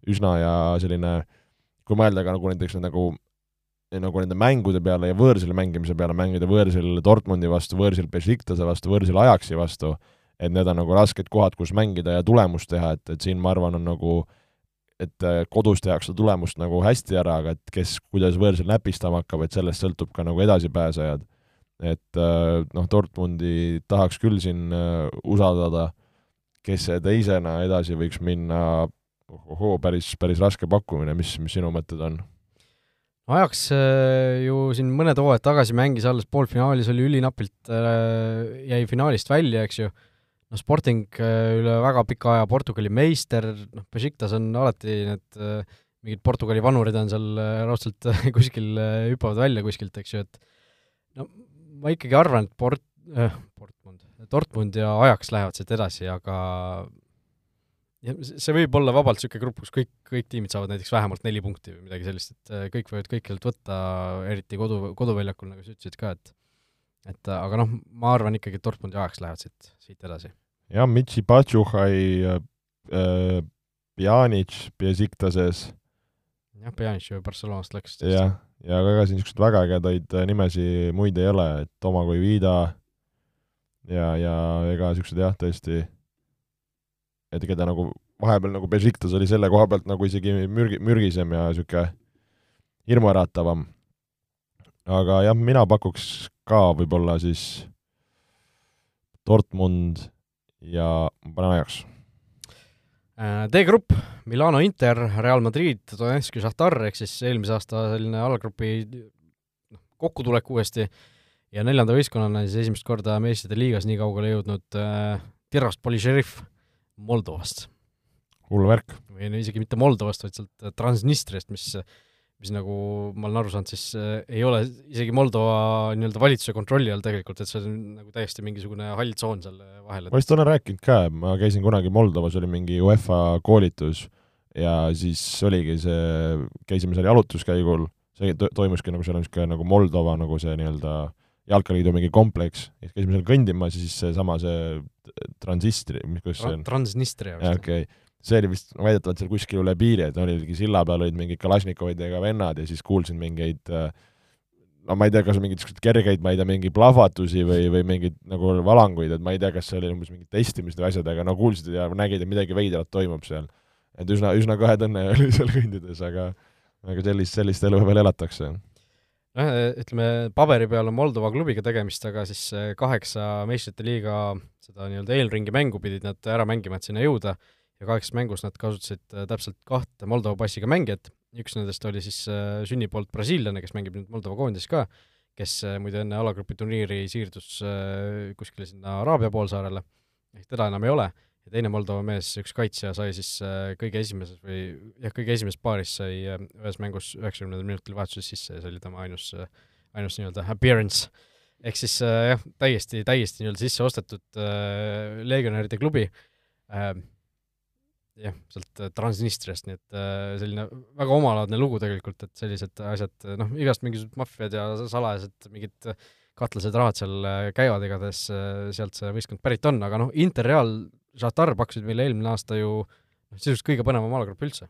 üsna ja selline, kui mõelda ka nagu näiteks nagu nagu nende mängude peale ja võõrsil mängimise peale, mängida võõrsil Dortmundi vastu, võõrsil Besiktase vastu, võõrsil Ajaxi vastu, et need on nagu rasked kohad, kus mängida ja tulemust teha, et, et siin ma arvan, on nagu äh, et äh, kodus tehakse tulemust nagu hästi ära, aga et kes, kuidas võõrsil näpistama hakkab, et sellest sõltub ka nagu edasipääsejad. et äh, noh, Dortmundi tahaks küll siin äh, usaldada, kes teisena edasi võiks minna, ohoo, päris, päris raske pakkumine, mis, mis sinu mõtted on? Ajaks ju siin mõned hooajad tagasi mängis alles poolfinaalis, oli ülinapilt, jäi finaalist välja, eks ju noh, Sporting äh, üle väga pika aja Portugali meister, noh, Besiktas on alati need äh, mingid Portugali vanurid on seal äh, raudselt <laughs> kuskil, hüppavad välja kuskilt, eks ju, et no ma ikkagi arvan, et Port- äh,, Portmund, Dortmund ja Ajax lähevad siit edasi, aga ja see võib olla vabalt niisugune grupp, kus kõik, kõik tiimid saavad näiteks vähemalt neli punkti või midagi sellist, et kõik võivad kõikjalt võtta, eriti kodu, koduväljakul, nagu sa ütlesid ka, et et aga noh, ma arvan ikkagi, et Dortmund ja Ajax lähevad siit, siit edasi jah, Mitsi Patšuhai äh,, Pjanic Besiktases. jah, Pjanic ju Barcelonast läks. jah, ja ega siin niisuguseid väga ägedaid äh, nimesi muid ei ole, et Toma Guivida ja, ja ega niisugused jah, tõesti, et keda nagu vahepeal nagu Besiktas oli selle koha pealt nagu isegi mürgi, mürgisem ja niisugune hirmuäratavam. aga jah, mina pakuks ka võib-olla siis Dortmund ja panen ajaks. Äh, D-grupp, Milano Inter, Real Madrid, Donetsk ja Šahtar, ehk siis eelmise aasta selline alagrupi noh, kokkutulek uuesti ja neljanda võistkonnana siis esimest korda meistrite liigas nii kaugele jõudnud äh, Tiraspoli šerif Moldovast. hull värk. või no isegi mitte Moldovast, vaid sealt Transnistriast, mis mis nagu ma olen aru saanud, siis äh, ei ole isegi Moldova nii-öelda valitsuse kontrolli all tegelikult, et see on nagu täiesti mingisugune hall tsoon seal vahel. ma vist olen rääkinud ka, ma käisin kunagi Moldovas, oli mingi UEFA koolitus ja siis oligi see, käisime seal jalutuskäigul, see toimuski nagu seal on niisugune nagu Moldova nagu see nii-öelda jalkaliidu mingi kompleks, siis käisime seal kõndimas ja siis seesama see transistri, mis, kuidas see on? Transnistria vist. okei okay see oli vist väidetavalt seal kuskil üle piiri, et oligi silla peal olid mingid Kalašnikovidega vennad ja siis kuulsin mingeid äh, no ma ei tea, kas mingeid niisuguseid kergeid, ma ei tea, mingeid plahvatusi või, või mingeid nagu valanguid, et ma ei tea, kas see oli umbes mingid testimised või asjad, aga no kuulsid ja nägid, et midagi veidrat toimub seal. et üsna, üsna kõhe tunne <laughs> oli seal kõndides, aga aga sellist, sellist elu veel elatakse. noh, ütleme, paberi peal on Moldova klubiga tegemist, aga siis kaheksa meistrite liiga seda nii-öelda eelringi mängu pidid nad ära mängima, et sinna jõuda, ja kaheksas mängus nad kasutasid täpselt kahte Moldova passiga mängijat, üks nendest oli siis sünnipoolt brasiillane, kes mängib nüüd Moldova koondises ka, kes muide enne alagrupi turniiri siirdus kuskile sinna Araabia poolsaarele, ehk teda enam ei ole. Ja teine Moldova mees, üks kaitsja, sai siis äh, kõige esimeses või jah, kõige esimeses paaris sai äh, ühes mängus üheksakümnendal minutil vahetuses sisse ja see oli tema ainus, äh, ainus nii-öelda appearance. ehk siis jah, täiesti, täiesti nii-öelda sisse ostetud äh, legionäride klubi. Äh,, jah, sealt Transnistriast, nii et äh, selline väga omalaadne lugu tegelikult, et sellised asjad, noh, igast mingisugused maffiad ja salajased mingid katlased rahad seal käivad, igatahes sealt see võistkond pärit on, aga noh, Interreal Žatar pakkusid meile eelmine aasta ju noh, sisuliselt kõige põnevam alagrupp üldse.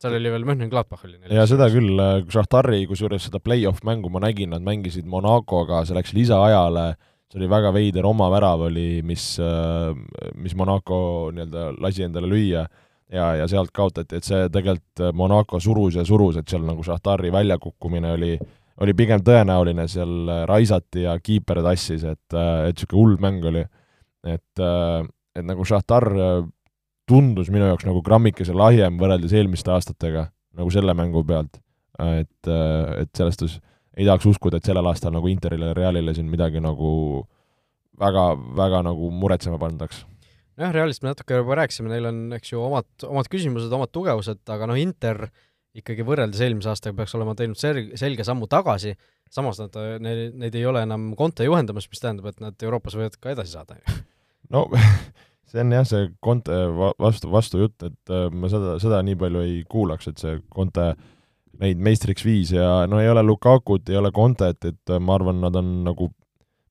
seal oli veel Mönchengladbach oli neil. ja seda küll, Žatari kusjuures seda play-off mängu ma nägin, nad mängisid Monacoga, see läks lisaajale, see oli väga veider oma värav oli, mis, mis Monaco nii-öelda lasi endale lüüa ja, ja sealt kaotati, et see tegelikult Monaco surus ja surus, et seal nagu Žatari väljakukkumine oli, oli pigem tõenäoline, seal raisati ja kiiper tassis, et, et niisugune hull mäng oli. et et nagu Šahtar äh, tundus minu jaoks nagu grammikese lahjem võrreldes eelmiste aastatega, nagu selle mängu pealt. et, äh, et selles suhtes ei tahaks uskuda, et sellel aastal nagu Interile ja Realile siin midagi nagu väga, väga nagu muretsema pandaks. nojah, Realist me natuke juba rääkisime, neil on, eks ju, omad, omad küsimused, omad tugevused, aga noh, Inter ikkagi võrreldes eelmise aastaga peaks olema teinud selge, selge sammu tagasi, samas nad, neid, neid ei ole enam Conte juhendamas, mis tähendab, et nad Euroopas võivad ka edasi saada no <laughs> see on jah, see Conte vastu, vastujutt, et äh, ma seda, seda nii palju ei kuulaks, et see Conte neid meistriks viis ja no ei ole Lukakut, ei ole Contet, et äh, ma arvan, nad on nagu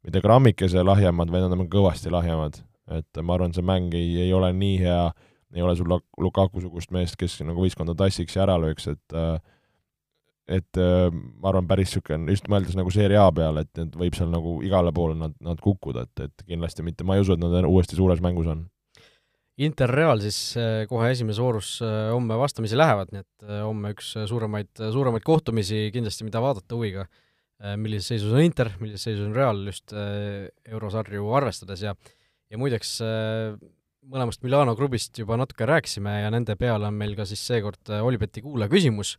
mitte grammikese lahjemad, vaid nad on kõvasti lahjemad. et ma arvan, see mäng ei, ei ole nii hea, ei ole sul Lukaku-sugust meest, kes nagu võistkonda tassiks ja ära lööks, et äh, et ma arvan, päris niisugune, just mõeldes nagu seeria A peale, et, et võib seal nagu igale poole nad, nad kukkuda, et, et kindlasti mitte, ma ei usu, et nad uuesti suures mängus on Interreal siis äh, kohe esimeses voorus äh, homme vastamisi lähevad, nii et äh, homme üks suuremaid, suuremaid kohtumisi kindlasti, mida vaadata huviga. millises seisus on Inter, millises seisus on Real just eurosarju arvestades ja ja muideks mõlemast Milano klubist juba natuke rääkisime ja nende peale on meil ka siis seekord Olibeti kuulaja küsimus,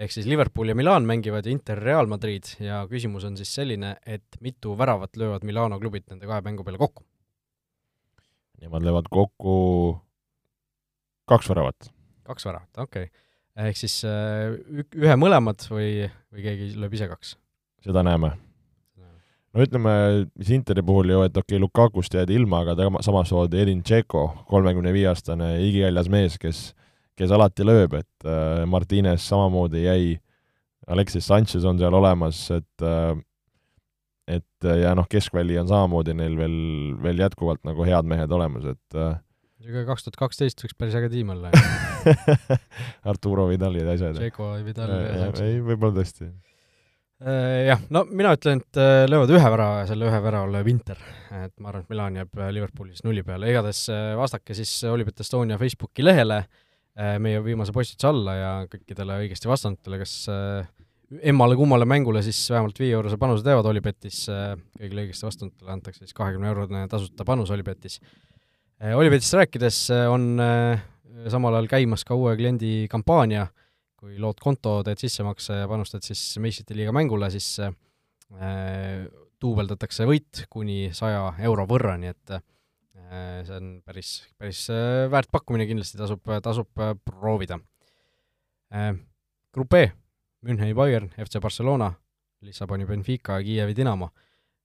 ehk siis Liverpool ja Milan mängivad Inter Real Madrid ja küsimus on siis selline, et mitu väravat löövad Milano klubid nende kahe mängu peale kokku? Nemad löövad kokku kaks väravat. kaks väravat, okei okay.. ehk siis äh, ühe mõlemad või, või keegi lööb ise kaks? seda näeme. no ütleme, mis Interi puhul ju, et okei okay,, Lukakust jäädi ilma, aga tema, samas toodi Edin Tšeko, kolmekümne viie aastane igikäljas mees, kes, kes alati lööb, et äh, Martines samamoodi jäi, Alexis Sanchez on seal olemas, et äh, et äh, ja noh, keskväli on samamoodi neil veel, veel jätkuvalt nagu head mehed olemas, et äh, niisugune kaks tuhat kaksteist võiks päris äge tiim olla <laughs> Arturo Vidalid ja asjad. Tšeko, Vidal ja ei, võib-olla tõesti. Äh, jah, no mina ütlen, et löövad ühe värava ja selle ühe värava lööb Inter. et ma arvan, et Milan jääb Liverpoolis nulli peale, igatahes vastake siis Olipet Estonia Facebooki lehele meie viimase postituse alla ja kõikidele õigesti vastanutele, kes emmale-kummale mängule siis vähemalt viie-eurose panuse teevad Olipetis, äh, kõigile õigesti vastanutele antakse siis kahekümne eurone tasuta panus Olipetis. Äh, Olipetist rääkides äh, on samal ajal käimas ka uue kliendi kampaania, kui lood konto, teed sissemakse ja panustad siis meistrite liiga mängule, siis duubeldatakse võit kuni saja euro võrra, nii et see on päris, päris väärt pakkumine, kindlasti tasub, tasub proovida. Grupp E Müncheni Bayern, FC Barcelona, Lissaboni Benfica, Kiievi Dinamo.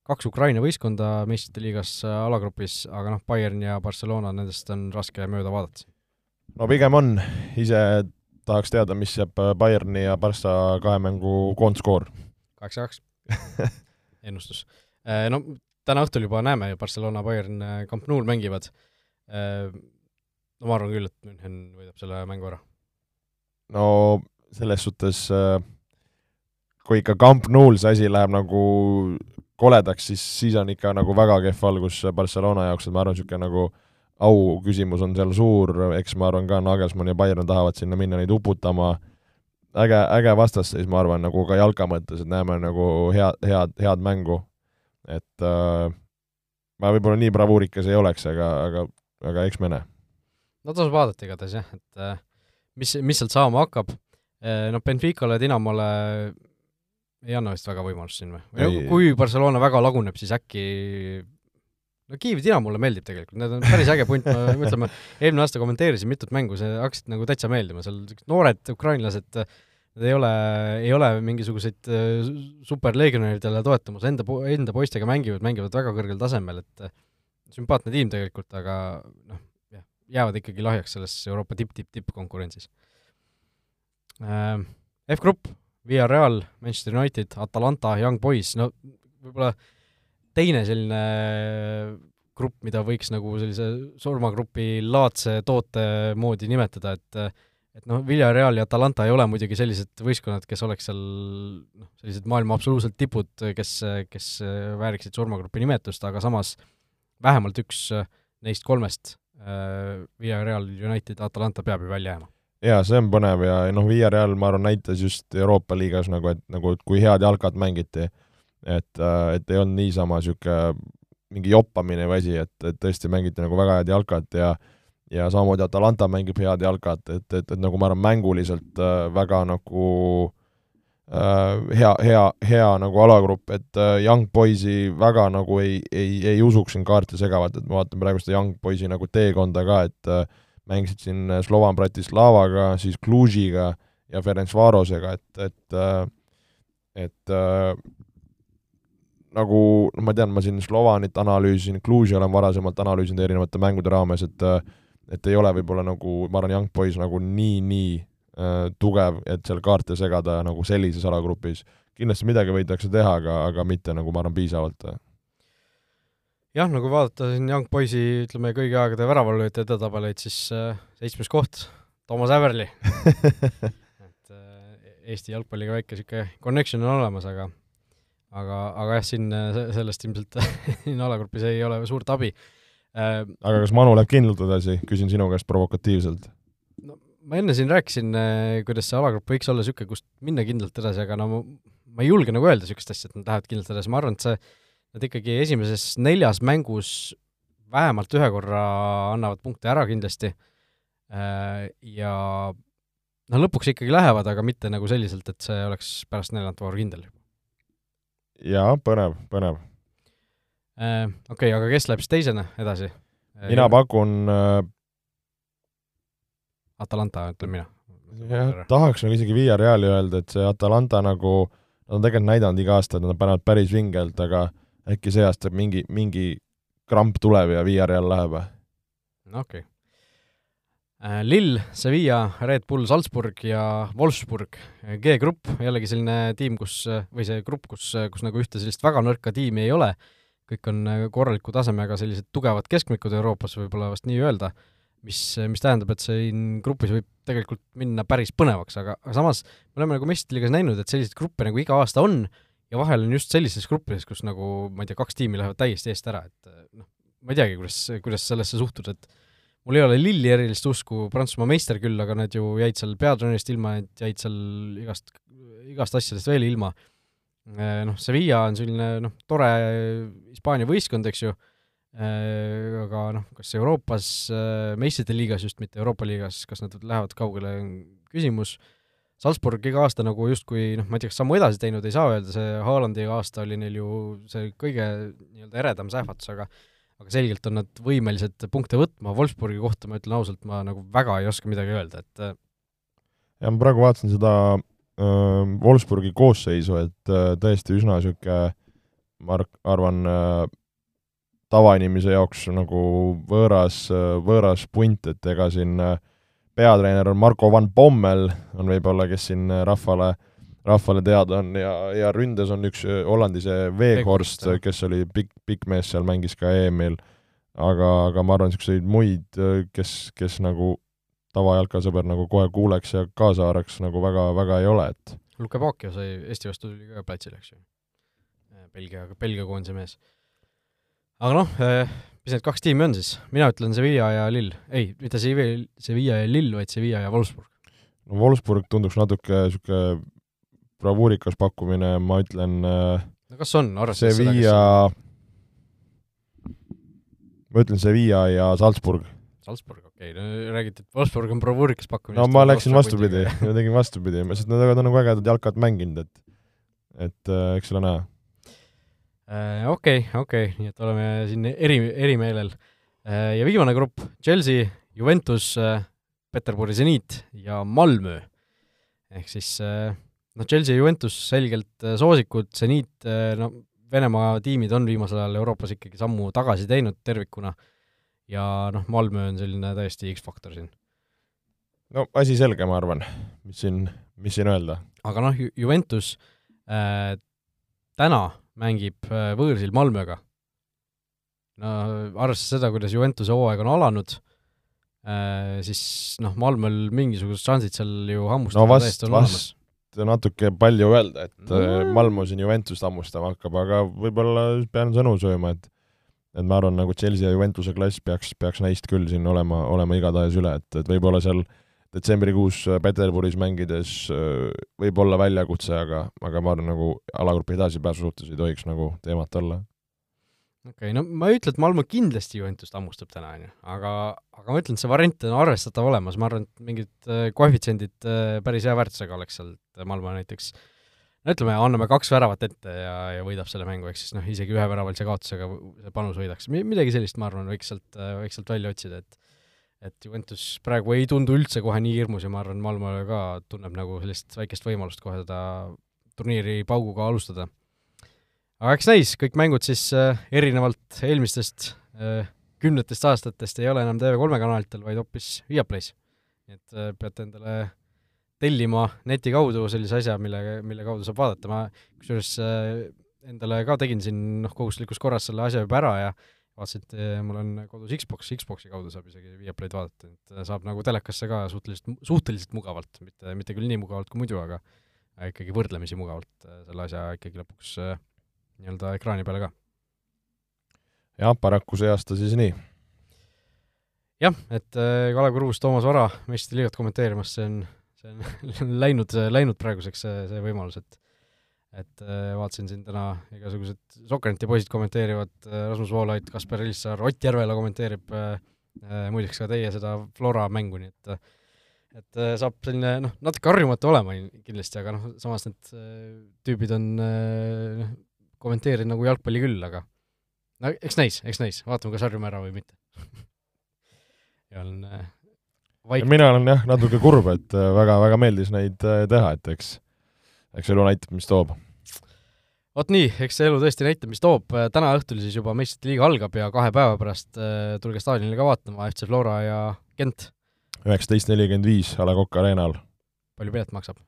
kaks Ukraina võistkonda meistrite liigas äh, alagrupis, aga noh, Bayern ja Barcelona, nendest on raske mööda vaadata. no pigem on, ise tahaks teada, mis jääb äh, Bayerni ja Barca kahe mängu koondskoor. kaheksa-kaks <laughs> ennustus. Äh, no täna õhtul juba näeme Barcelona, Bayern Camp Nou'l mängivad. no ma arvan küll, et München võidab selle mängu ära. no selles suhtes äh, kui ikka Camp Nou'l see asi läheb nagu koledaks, siis, siis on ikka nagu väga kehv algus Barcelona jaoks, et ma arvan, niisugune nagu au küsimus on seal suur, eks ma arvan ka, Nagelsmann ja Bayern tahavad sinna minna neid uputama, äge, äge vastasseis, ma arvan, nagu ka jalka mõttes, et näeme nagu hea, head, head mängu. et äh, ma võib-olla nii bravuurikas ei oleks, aga, aga, aga eks me näe. no tasub vaadata igatahes jah, et äh, mis, mis sealt saama hakkab. Noh, Benficale ja Dinamole ei anna vist väga võimalust siin või? või kui Barcelona väga laguneb, siis äkki no Kiievi Dinamo mulle meeldib tegelikult, need on päris äge punt, ma <laughs> ütleme, eelmine aasta kommenteerisin mitut mängu, see hakkasid nagu täitsa meeldima, seal noored ukrainlased, nad ei ole, ei ole mingisuguseid äh, superlegionäridele toetamas, enda, enda poistega mängivad, mängivad väga kõrgel tasemel, et äh, sümpaatne tiim tegelikult, aga noh, jah, jäävad ikkagi lahjaks selles Euroopa tipp-tipp-tipp-konkurentsis. Äh, F-grupp, Villarreal, Manchester United, Atalanta, Young Boys, no võib-olla teine selline grupp, mida võiks nagu sellise surmagrupi laadse toote moodi nimetada, et et noh, Villarreal ja Atalanta ei ole muidugi sellised võistkonnad, kes oleks seal noh, sellised maailma absoluutselt tipud, kes, kes vääriksid surmagrupi nimetust, aga samas vähemalt üks neist kolmest äh,, Villarreal, United, Atalanta peab ju välja jääma jaa, see on põnev ja noh, Villarreal, ma arvan, näitas just Euroopa liigas nagu, et nagu, et kui head jalkat mängiti et, äh, et ei olnud niisama niisugune mingi joppamine või asi, et, et tõesti mängiti nagu väga head jalkat ja ja samamoodi Atalanta mängib head jalkat, et, et, et nagu ma arvan, mänguliselt äh, väga nagu äh, hea, hea, hea nagu alagrupp, et äh, Young Boysi väga nagu ei, ei, ei usuks siin kaarte segavalt, et ma vaatan praegu seda Young Boysi nagu teekonda ka, et äh, mängisid siin Slovan Bratislavaga, siis Clujiga ja Ferencvarosega, et, et äh, et äh, nagu noh, ma tean, ma siin Slovanit analüüsisin, Cluj'i olen varasemalt analüüsinud erinevate mängude raames, et et ei ole võib-olla nagu, ma arvan, Young Boys nagu nii, nii äh, tugev, et seal kaarte segada nagu sellises alagrupis. kindlasti midagi võidakse teha, aga, aga mitte nagu ma arvan, piisavalt. Jah, no kui vaadata siin Young Boysi, ütleme, kõigi aegade väravalööjate edetabeleid, siis äh, seitsmes koht, Toomas Häverli <laughs> et äh, Eesti jalgpalliga väike niisugune connection on olemas, aga aga, aga jah, siin sellest ilmselt <laughs> siin alagrupis ei ole suurt abi. Äh, aga kas Manu läheb kindlalt edasi, küsin sinu käest provokatiivselt? no ma enne siin rääkisin, äh, kuidas see alagrupp võiks olla niisugune, kust minna kindlalt edasi, aga no ma, ma ei julge nagu öelda niisugust asja, et nad lähevad kindlalt edasi, ma arvan, et see, nad ikkagi esimeses neljas mängus vähemalt ühe korra annavad punkte ära kindlasti äh, ja noh, lõpuks ikkagi lähevad, aga mitte nagu selliselt, et see oleks pärast neljandat vooru kindel jaa, põnev, põnev äh,. Okei aga kes läheb siis teisena edasi? Äh, mina pakun Atalanta, ütlen mina. jah, tahaks nagu isegi Villareali öelda, et see Atalanta nagu, nad on tegelikult näidanud iga aasta, et nad panevad päris vingelt, aga äkki see aasta mingi, mingi kramp tuleb ja Villareal läheb? okei okay Äh, Lill, Sevilla, Red Bull Salzburg ja Wolfsburg. G-grupp, jällegi selline tiim, kus, või see grupp, kus, kus nagu ühte sellist väga nõrka tiimi ei ole, kõik on korraliku tasemega sellised tugevad keskmikud Euroopas, võib-olla vast nii öelda, mis, mis tähendab, et siin grupis võib tegelikult minna päris põnevaks, aga, aga samas me oleme nagu meistriliigas näinud, et selliseid gruppe nagu iga aasta on ja vahel on just sellises gruppides, kus nagu ma ei tea, kaks tiimi lähevad täiesti eest ära, et noh, ma ei teagi, kuidas, kuidas sellesse suhtuda, et mul ei ole Lilli erilist usku, Prantsusmaa meister küll, aga nad ju jäid seal peatreenerist ilma, et jäid seal igast, igast asjadest veel ilma. Eh, noh, Sevilla on selline noh, tore Hispaania võistkond, eks ju, eh, aga noh, kas Euroopas, eh, meistrite liigas just, mitte Euroopa liigas, kas nad lähevad kaugele, on küsimus. Salzburg iga aasta nagu justkui noh, ma ei tea, kas sammu edasi teinud, ei saa öelda, see Haalandi aasta oli neil ju see kõige nii-öelda eredam sähvatus, aga aga selgelt on nad võimelised punkte võtma, Wolfsburgi kohta ma ütlen ausalt, ma nagu väga ei oska midagi öelda, et äh, ja ma praegu vaatasin seda äh, Wolfsburgi koosseisu, et äh, tõesti üsna niisugune ma arvan äh,, tavainimese jaoks nagu võõras äh,, võõras punt, et ega siin äh, peatreener on Marko van Bommel, on võib-olla, kes siin rahvale rahvale teada on ja, ja ründes on üks äh, Hollandi see Veeghorst, kes oli pikk, pikk mees seal, mängis ka EM-il, aga, aga ma arvan, niisuguseid muid, äh, kes, kes nagu tavajalkasõber nagu kohe kuuleks ja kaasa haaraks, nagu väga, väga ei ole, et Luke Pakio sai Eesti vastu tuli ka platsile, eks ju. Äh, Belgia, Belgia koondise mees. aga noh, mis need kaks tiimi on siis? mina ütlen Sevilla ja Lill. ei, mitte Sevilla, Sevilla ja Lill, vaid Sevilla ja Wolfsburg no Wolfsburg tunduks natuke niisugune bravuurikas pakkumine, ma ütlen äh, no kas on, arvestades seda, kes ma ütlen Sevilla ja Salzburg. Salzburg, okei okay., no räägiti, et Wolfsburg on bravuurikas pakkumine. no ma läksin vastupidi, ma tegin vastupidi, sest nad on nagu ägedat jalkat mänginud, et et äh, eks ole näha. Äh, okei, okei, nii et oleme siin eri, erimeelel. Äh, ja viimane grupp, Chelsea, Juventus, Peterburi seniit ja Malmö. ehk siis noh, Chelsea ja Juventus selgelt soosikud, seniit no Venemaa tiimid on viimasel ajal Euroopas ikkagi sammu tagasi teinud tervikuna ja noh, Malmö on selline täiesti X-faktor siin. no asi selge, ma arvan, mis siin, mis siin öelda. aga noh, Juventus äh, täna mängib äh, võõrsil Malmöga. no arvestades seda, kuidas Juventuse hooaeg on alanud äh,, siis noh, Malmöl mingisugused šansid seal ju hammustada no vast, vast natuke palju öelda, et no. Malmo siin Juventust hammustama hakkab, aga võib-olla pean sõnu sööma, et et ma arvan, nagu Chelsea ja Juventuse klass peaks, peaks neist küll siin olema, olema igatahes üle, et, et võib-olla seal detsembrikuus Peterburis mängides võib olla väljakutse, aga, aga ma arvan, nagu alagrupi edasipääsu suhtes ei tohiks nagu teemat olla. Okei okay,, no ma ei ütle, et Malmo kindlasti Juventust hammustab täna, on ju, aga, aga ma ütlen, et see variant on arvestatav olemas, ma arvan, et mingid äh, koefitsiendid äh, päris hea väärtusega oleks sealt Malmo näiteks no ütleme, anname kaks väravat ette ja, ja võidab selle mängu, ehk siis noh, isegi üheväravalise kaotusega see panus võidaks, midagi sellist, ma arvan, võiks sealt, äh, võiks sealt välja otsida, et et Juventus praegu ei tundu üldse kohe nii hirmus ja ma arvan, Malmole ka tunneb nagu sellist väikest võimalust kohe seda turniiri pauguga alustada aga eks näis, kõik mängud siis äh, erinevalt eelmistest äh, kümnetest aastatest ei ole enam TV3 kanalitel, vaid hoopis Viaplay's. nii et äh, peate endale tellima neti kaudu sellise asja, mille, mille kaudu saab vaadata, ma kusjuures äh, endale ka tegin siin noh, kohustuslikus korras selle asja juba ära ja vaatasin, et äh, mul on kodus Xbox, Xboxi kaudu saab isegi Viaplay'd vaadata, et äh, saab nagu telekasse ka suhteliselt, suhteliselt mugavalt, mitte, mitte küll nii mugavalt kui muidu, aga ikkagi võrdlemisi mugavalt selle asja ikkagi lõpuks nii-öelda ekraani peale ka. jah, paraku see aasta siis nii. jah, et Kalev Kruus, Toomas Vara meistrite liigat kommenteerimas, see on, see on <laughs> läinud, läinud praeguseks see, see võimalus, et et äh, vaatasin siin täna igasugused Sokkerneti poisid kommenteerivad, äh, Rasmus Voolaid, Kaspar Ilssaar, Ott Järvela kommenteerib äh, muideks ka teie seda Flora mängu, nii et et saab selline noh, natuke harjumatu olema kindlasti, aga noh, samas need tüübid on noh, kommenteerin nagu jalgpalli küll, aga no eks näis, eks näis, vaatame, kas harjume ära või mitte <laughs> ja olen äh, vaik-. mina olen jah, natuke kurb, et väga-väga meeldis neid teha, et eks, eks elu näitab, mis toob. vot nii, eks see elu tõesti näitab, mis toob, täna õhtul siis juba meistrite liiga algab ja kahe päeva pärast äh, tulge staadionile ka vaatama, FC Flora ja Gent. üheksateist nelikümmend viis A Le Coq Arena'l. palju pilet maksab?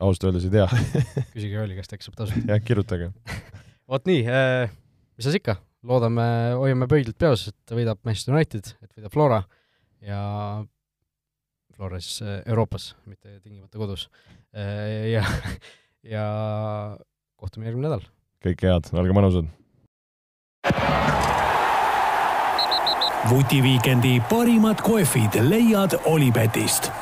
ausalt öeldes ei tea <laughs> küsige Joeli käest, äkki saab tasuta. jah, kirjutage <laughs> vot nii äh,, mis siis ikka, loodame, hoiame pöidlad peos, et võidab Manchester United, et võidab Flora ja Flora siis äh, Euroopas, mitte tingimata kodus äh,. ja, <laughs> ja kohtume järgmine nädal. kõike head, olge mõnusad! vutiviikendi parimad kohvid leiad Olipetist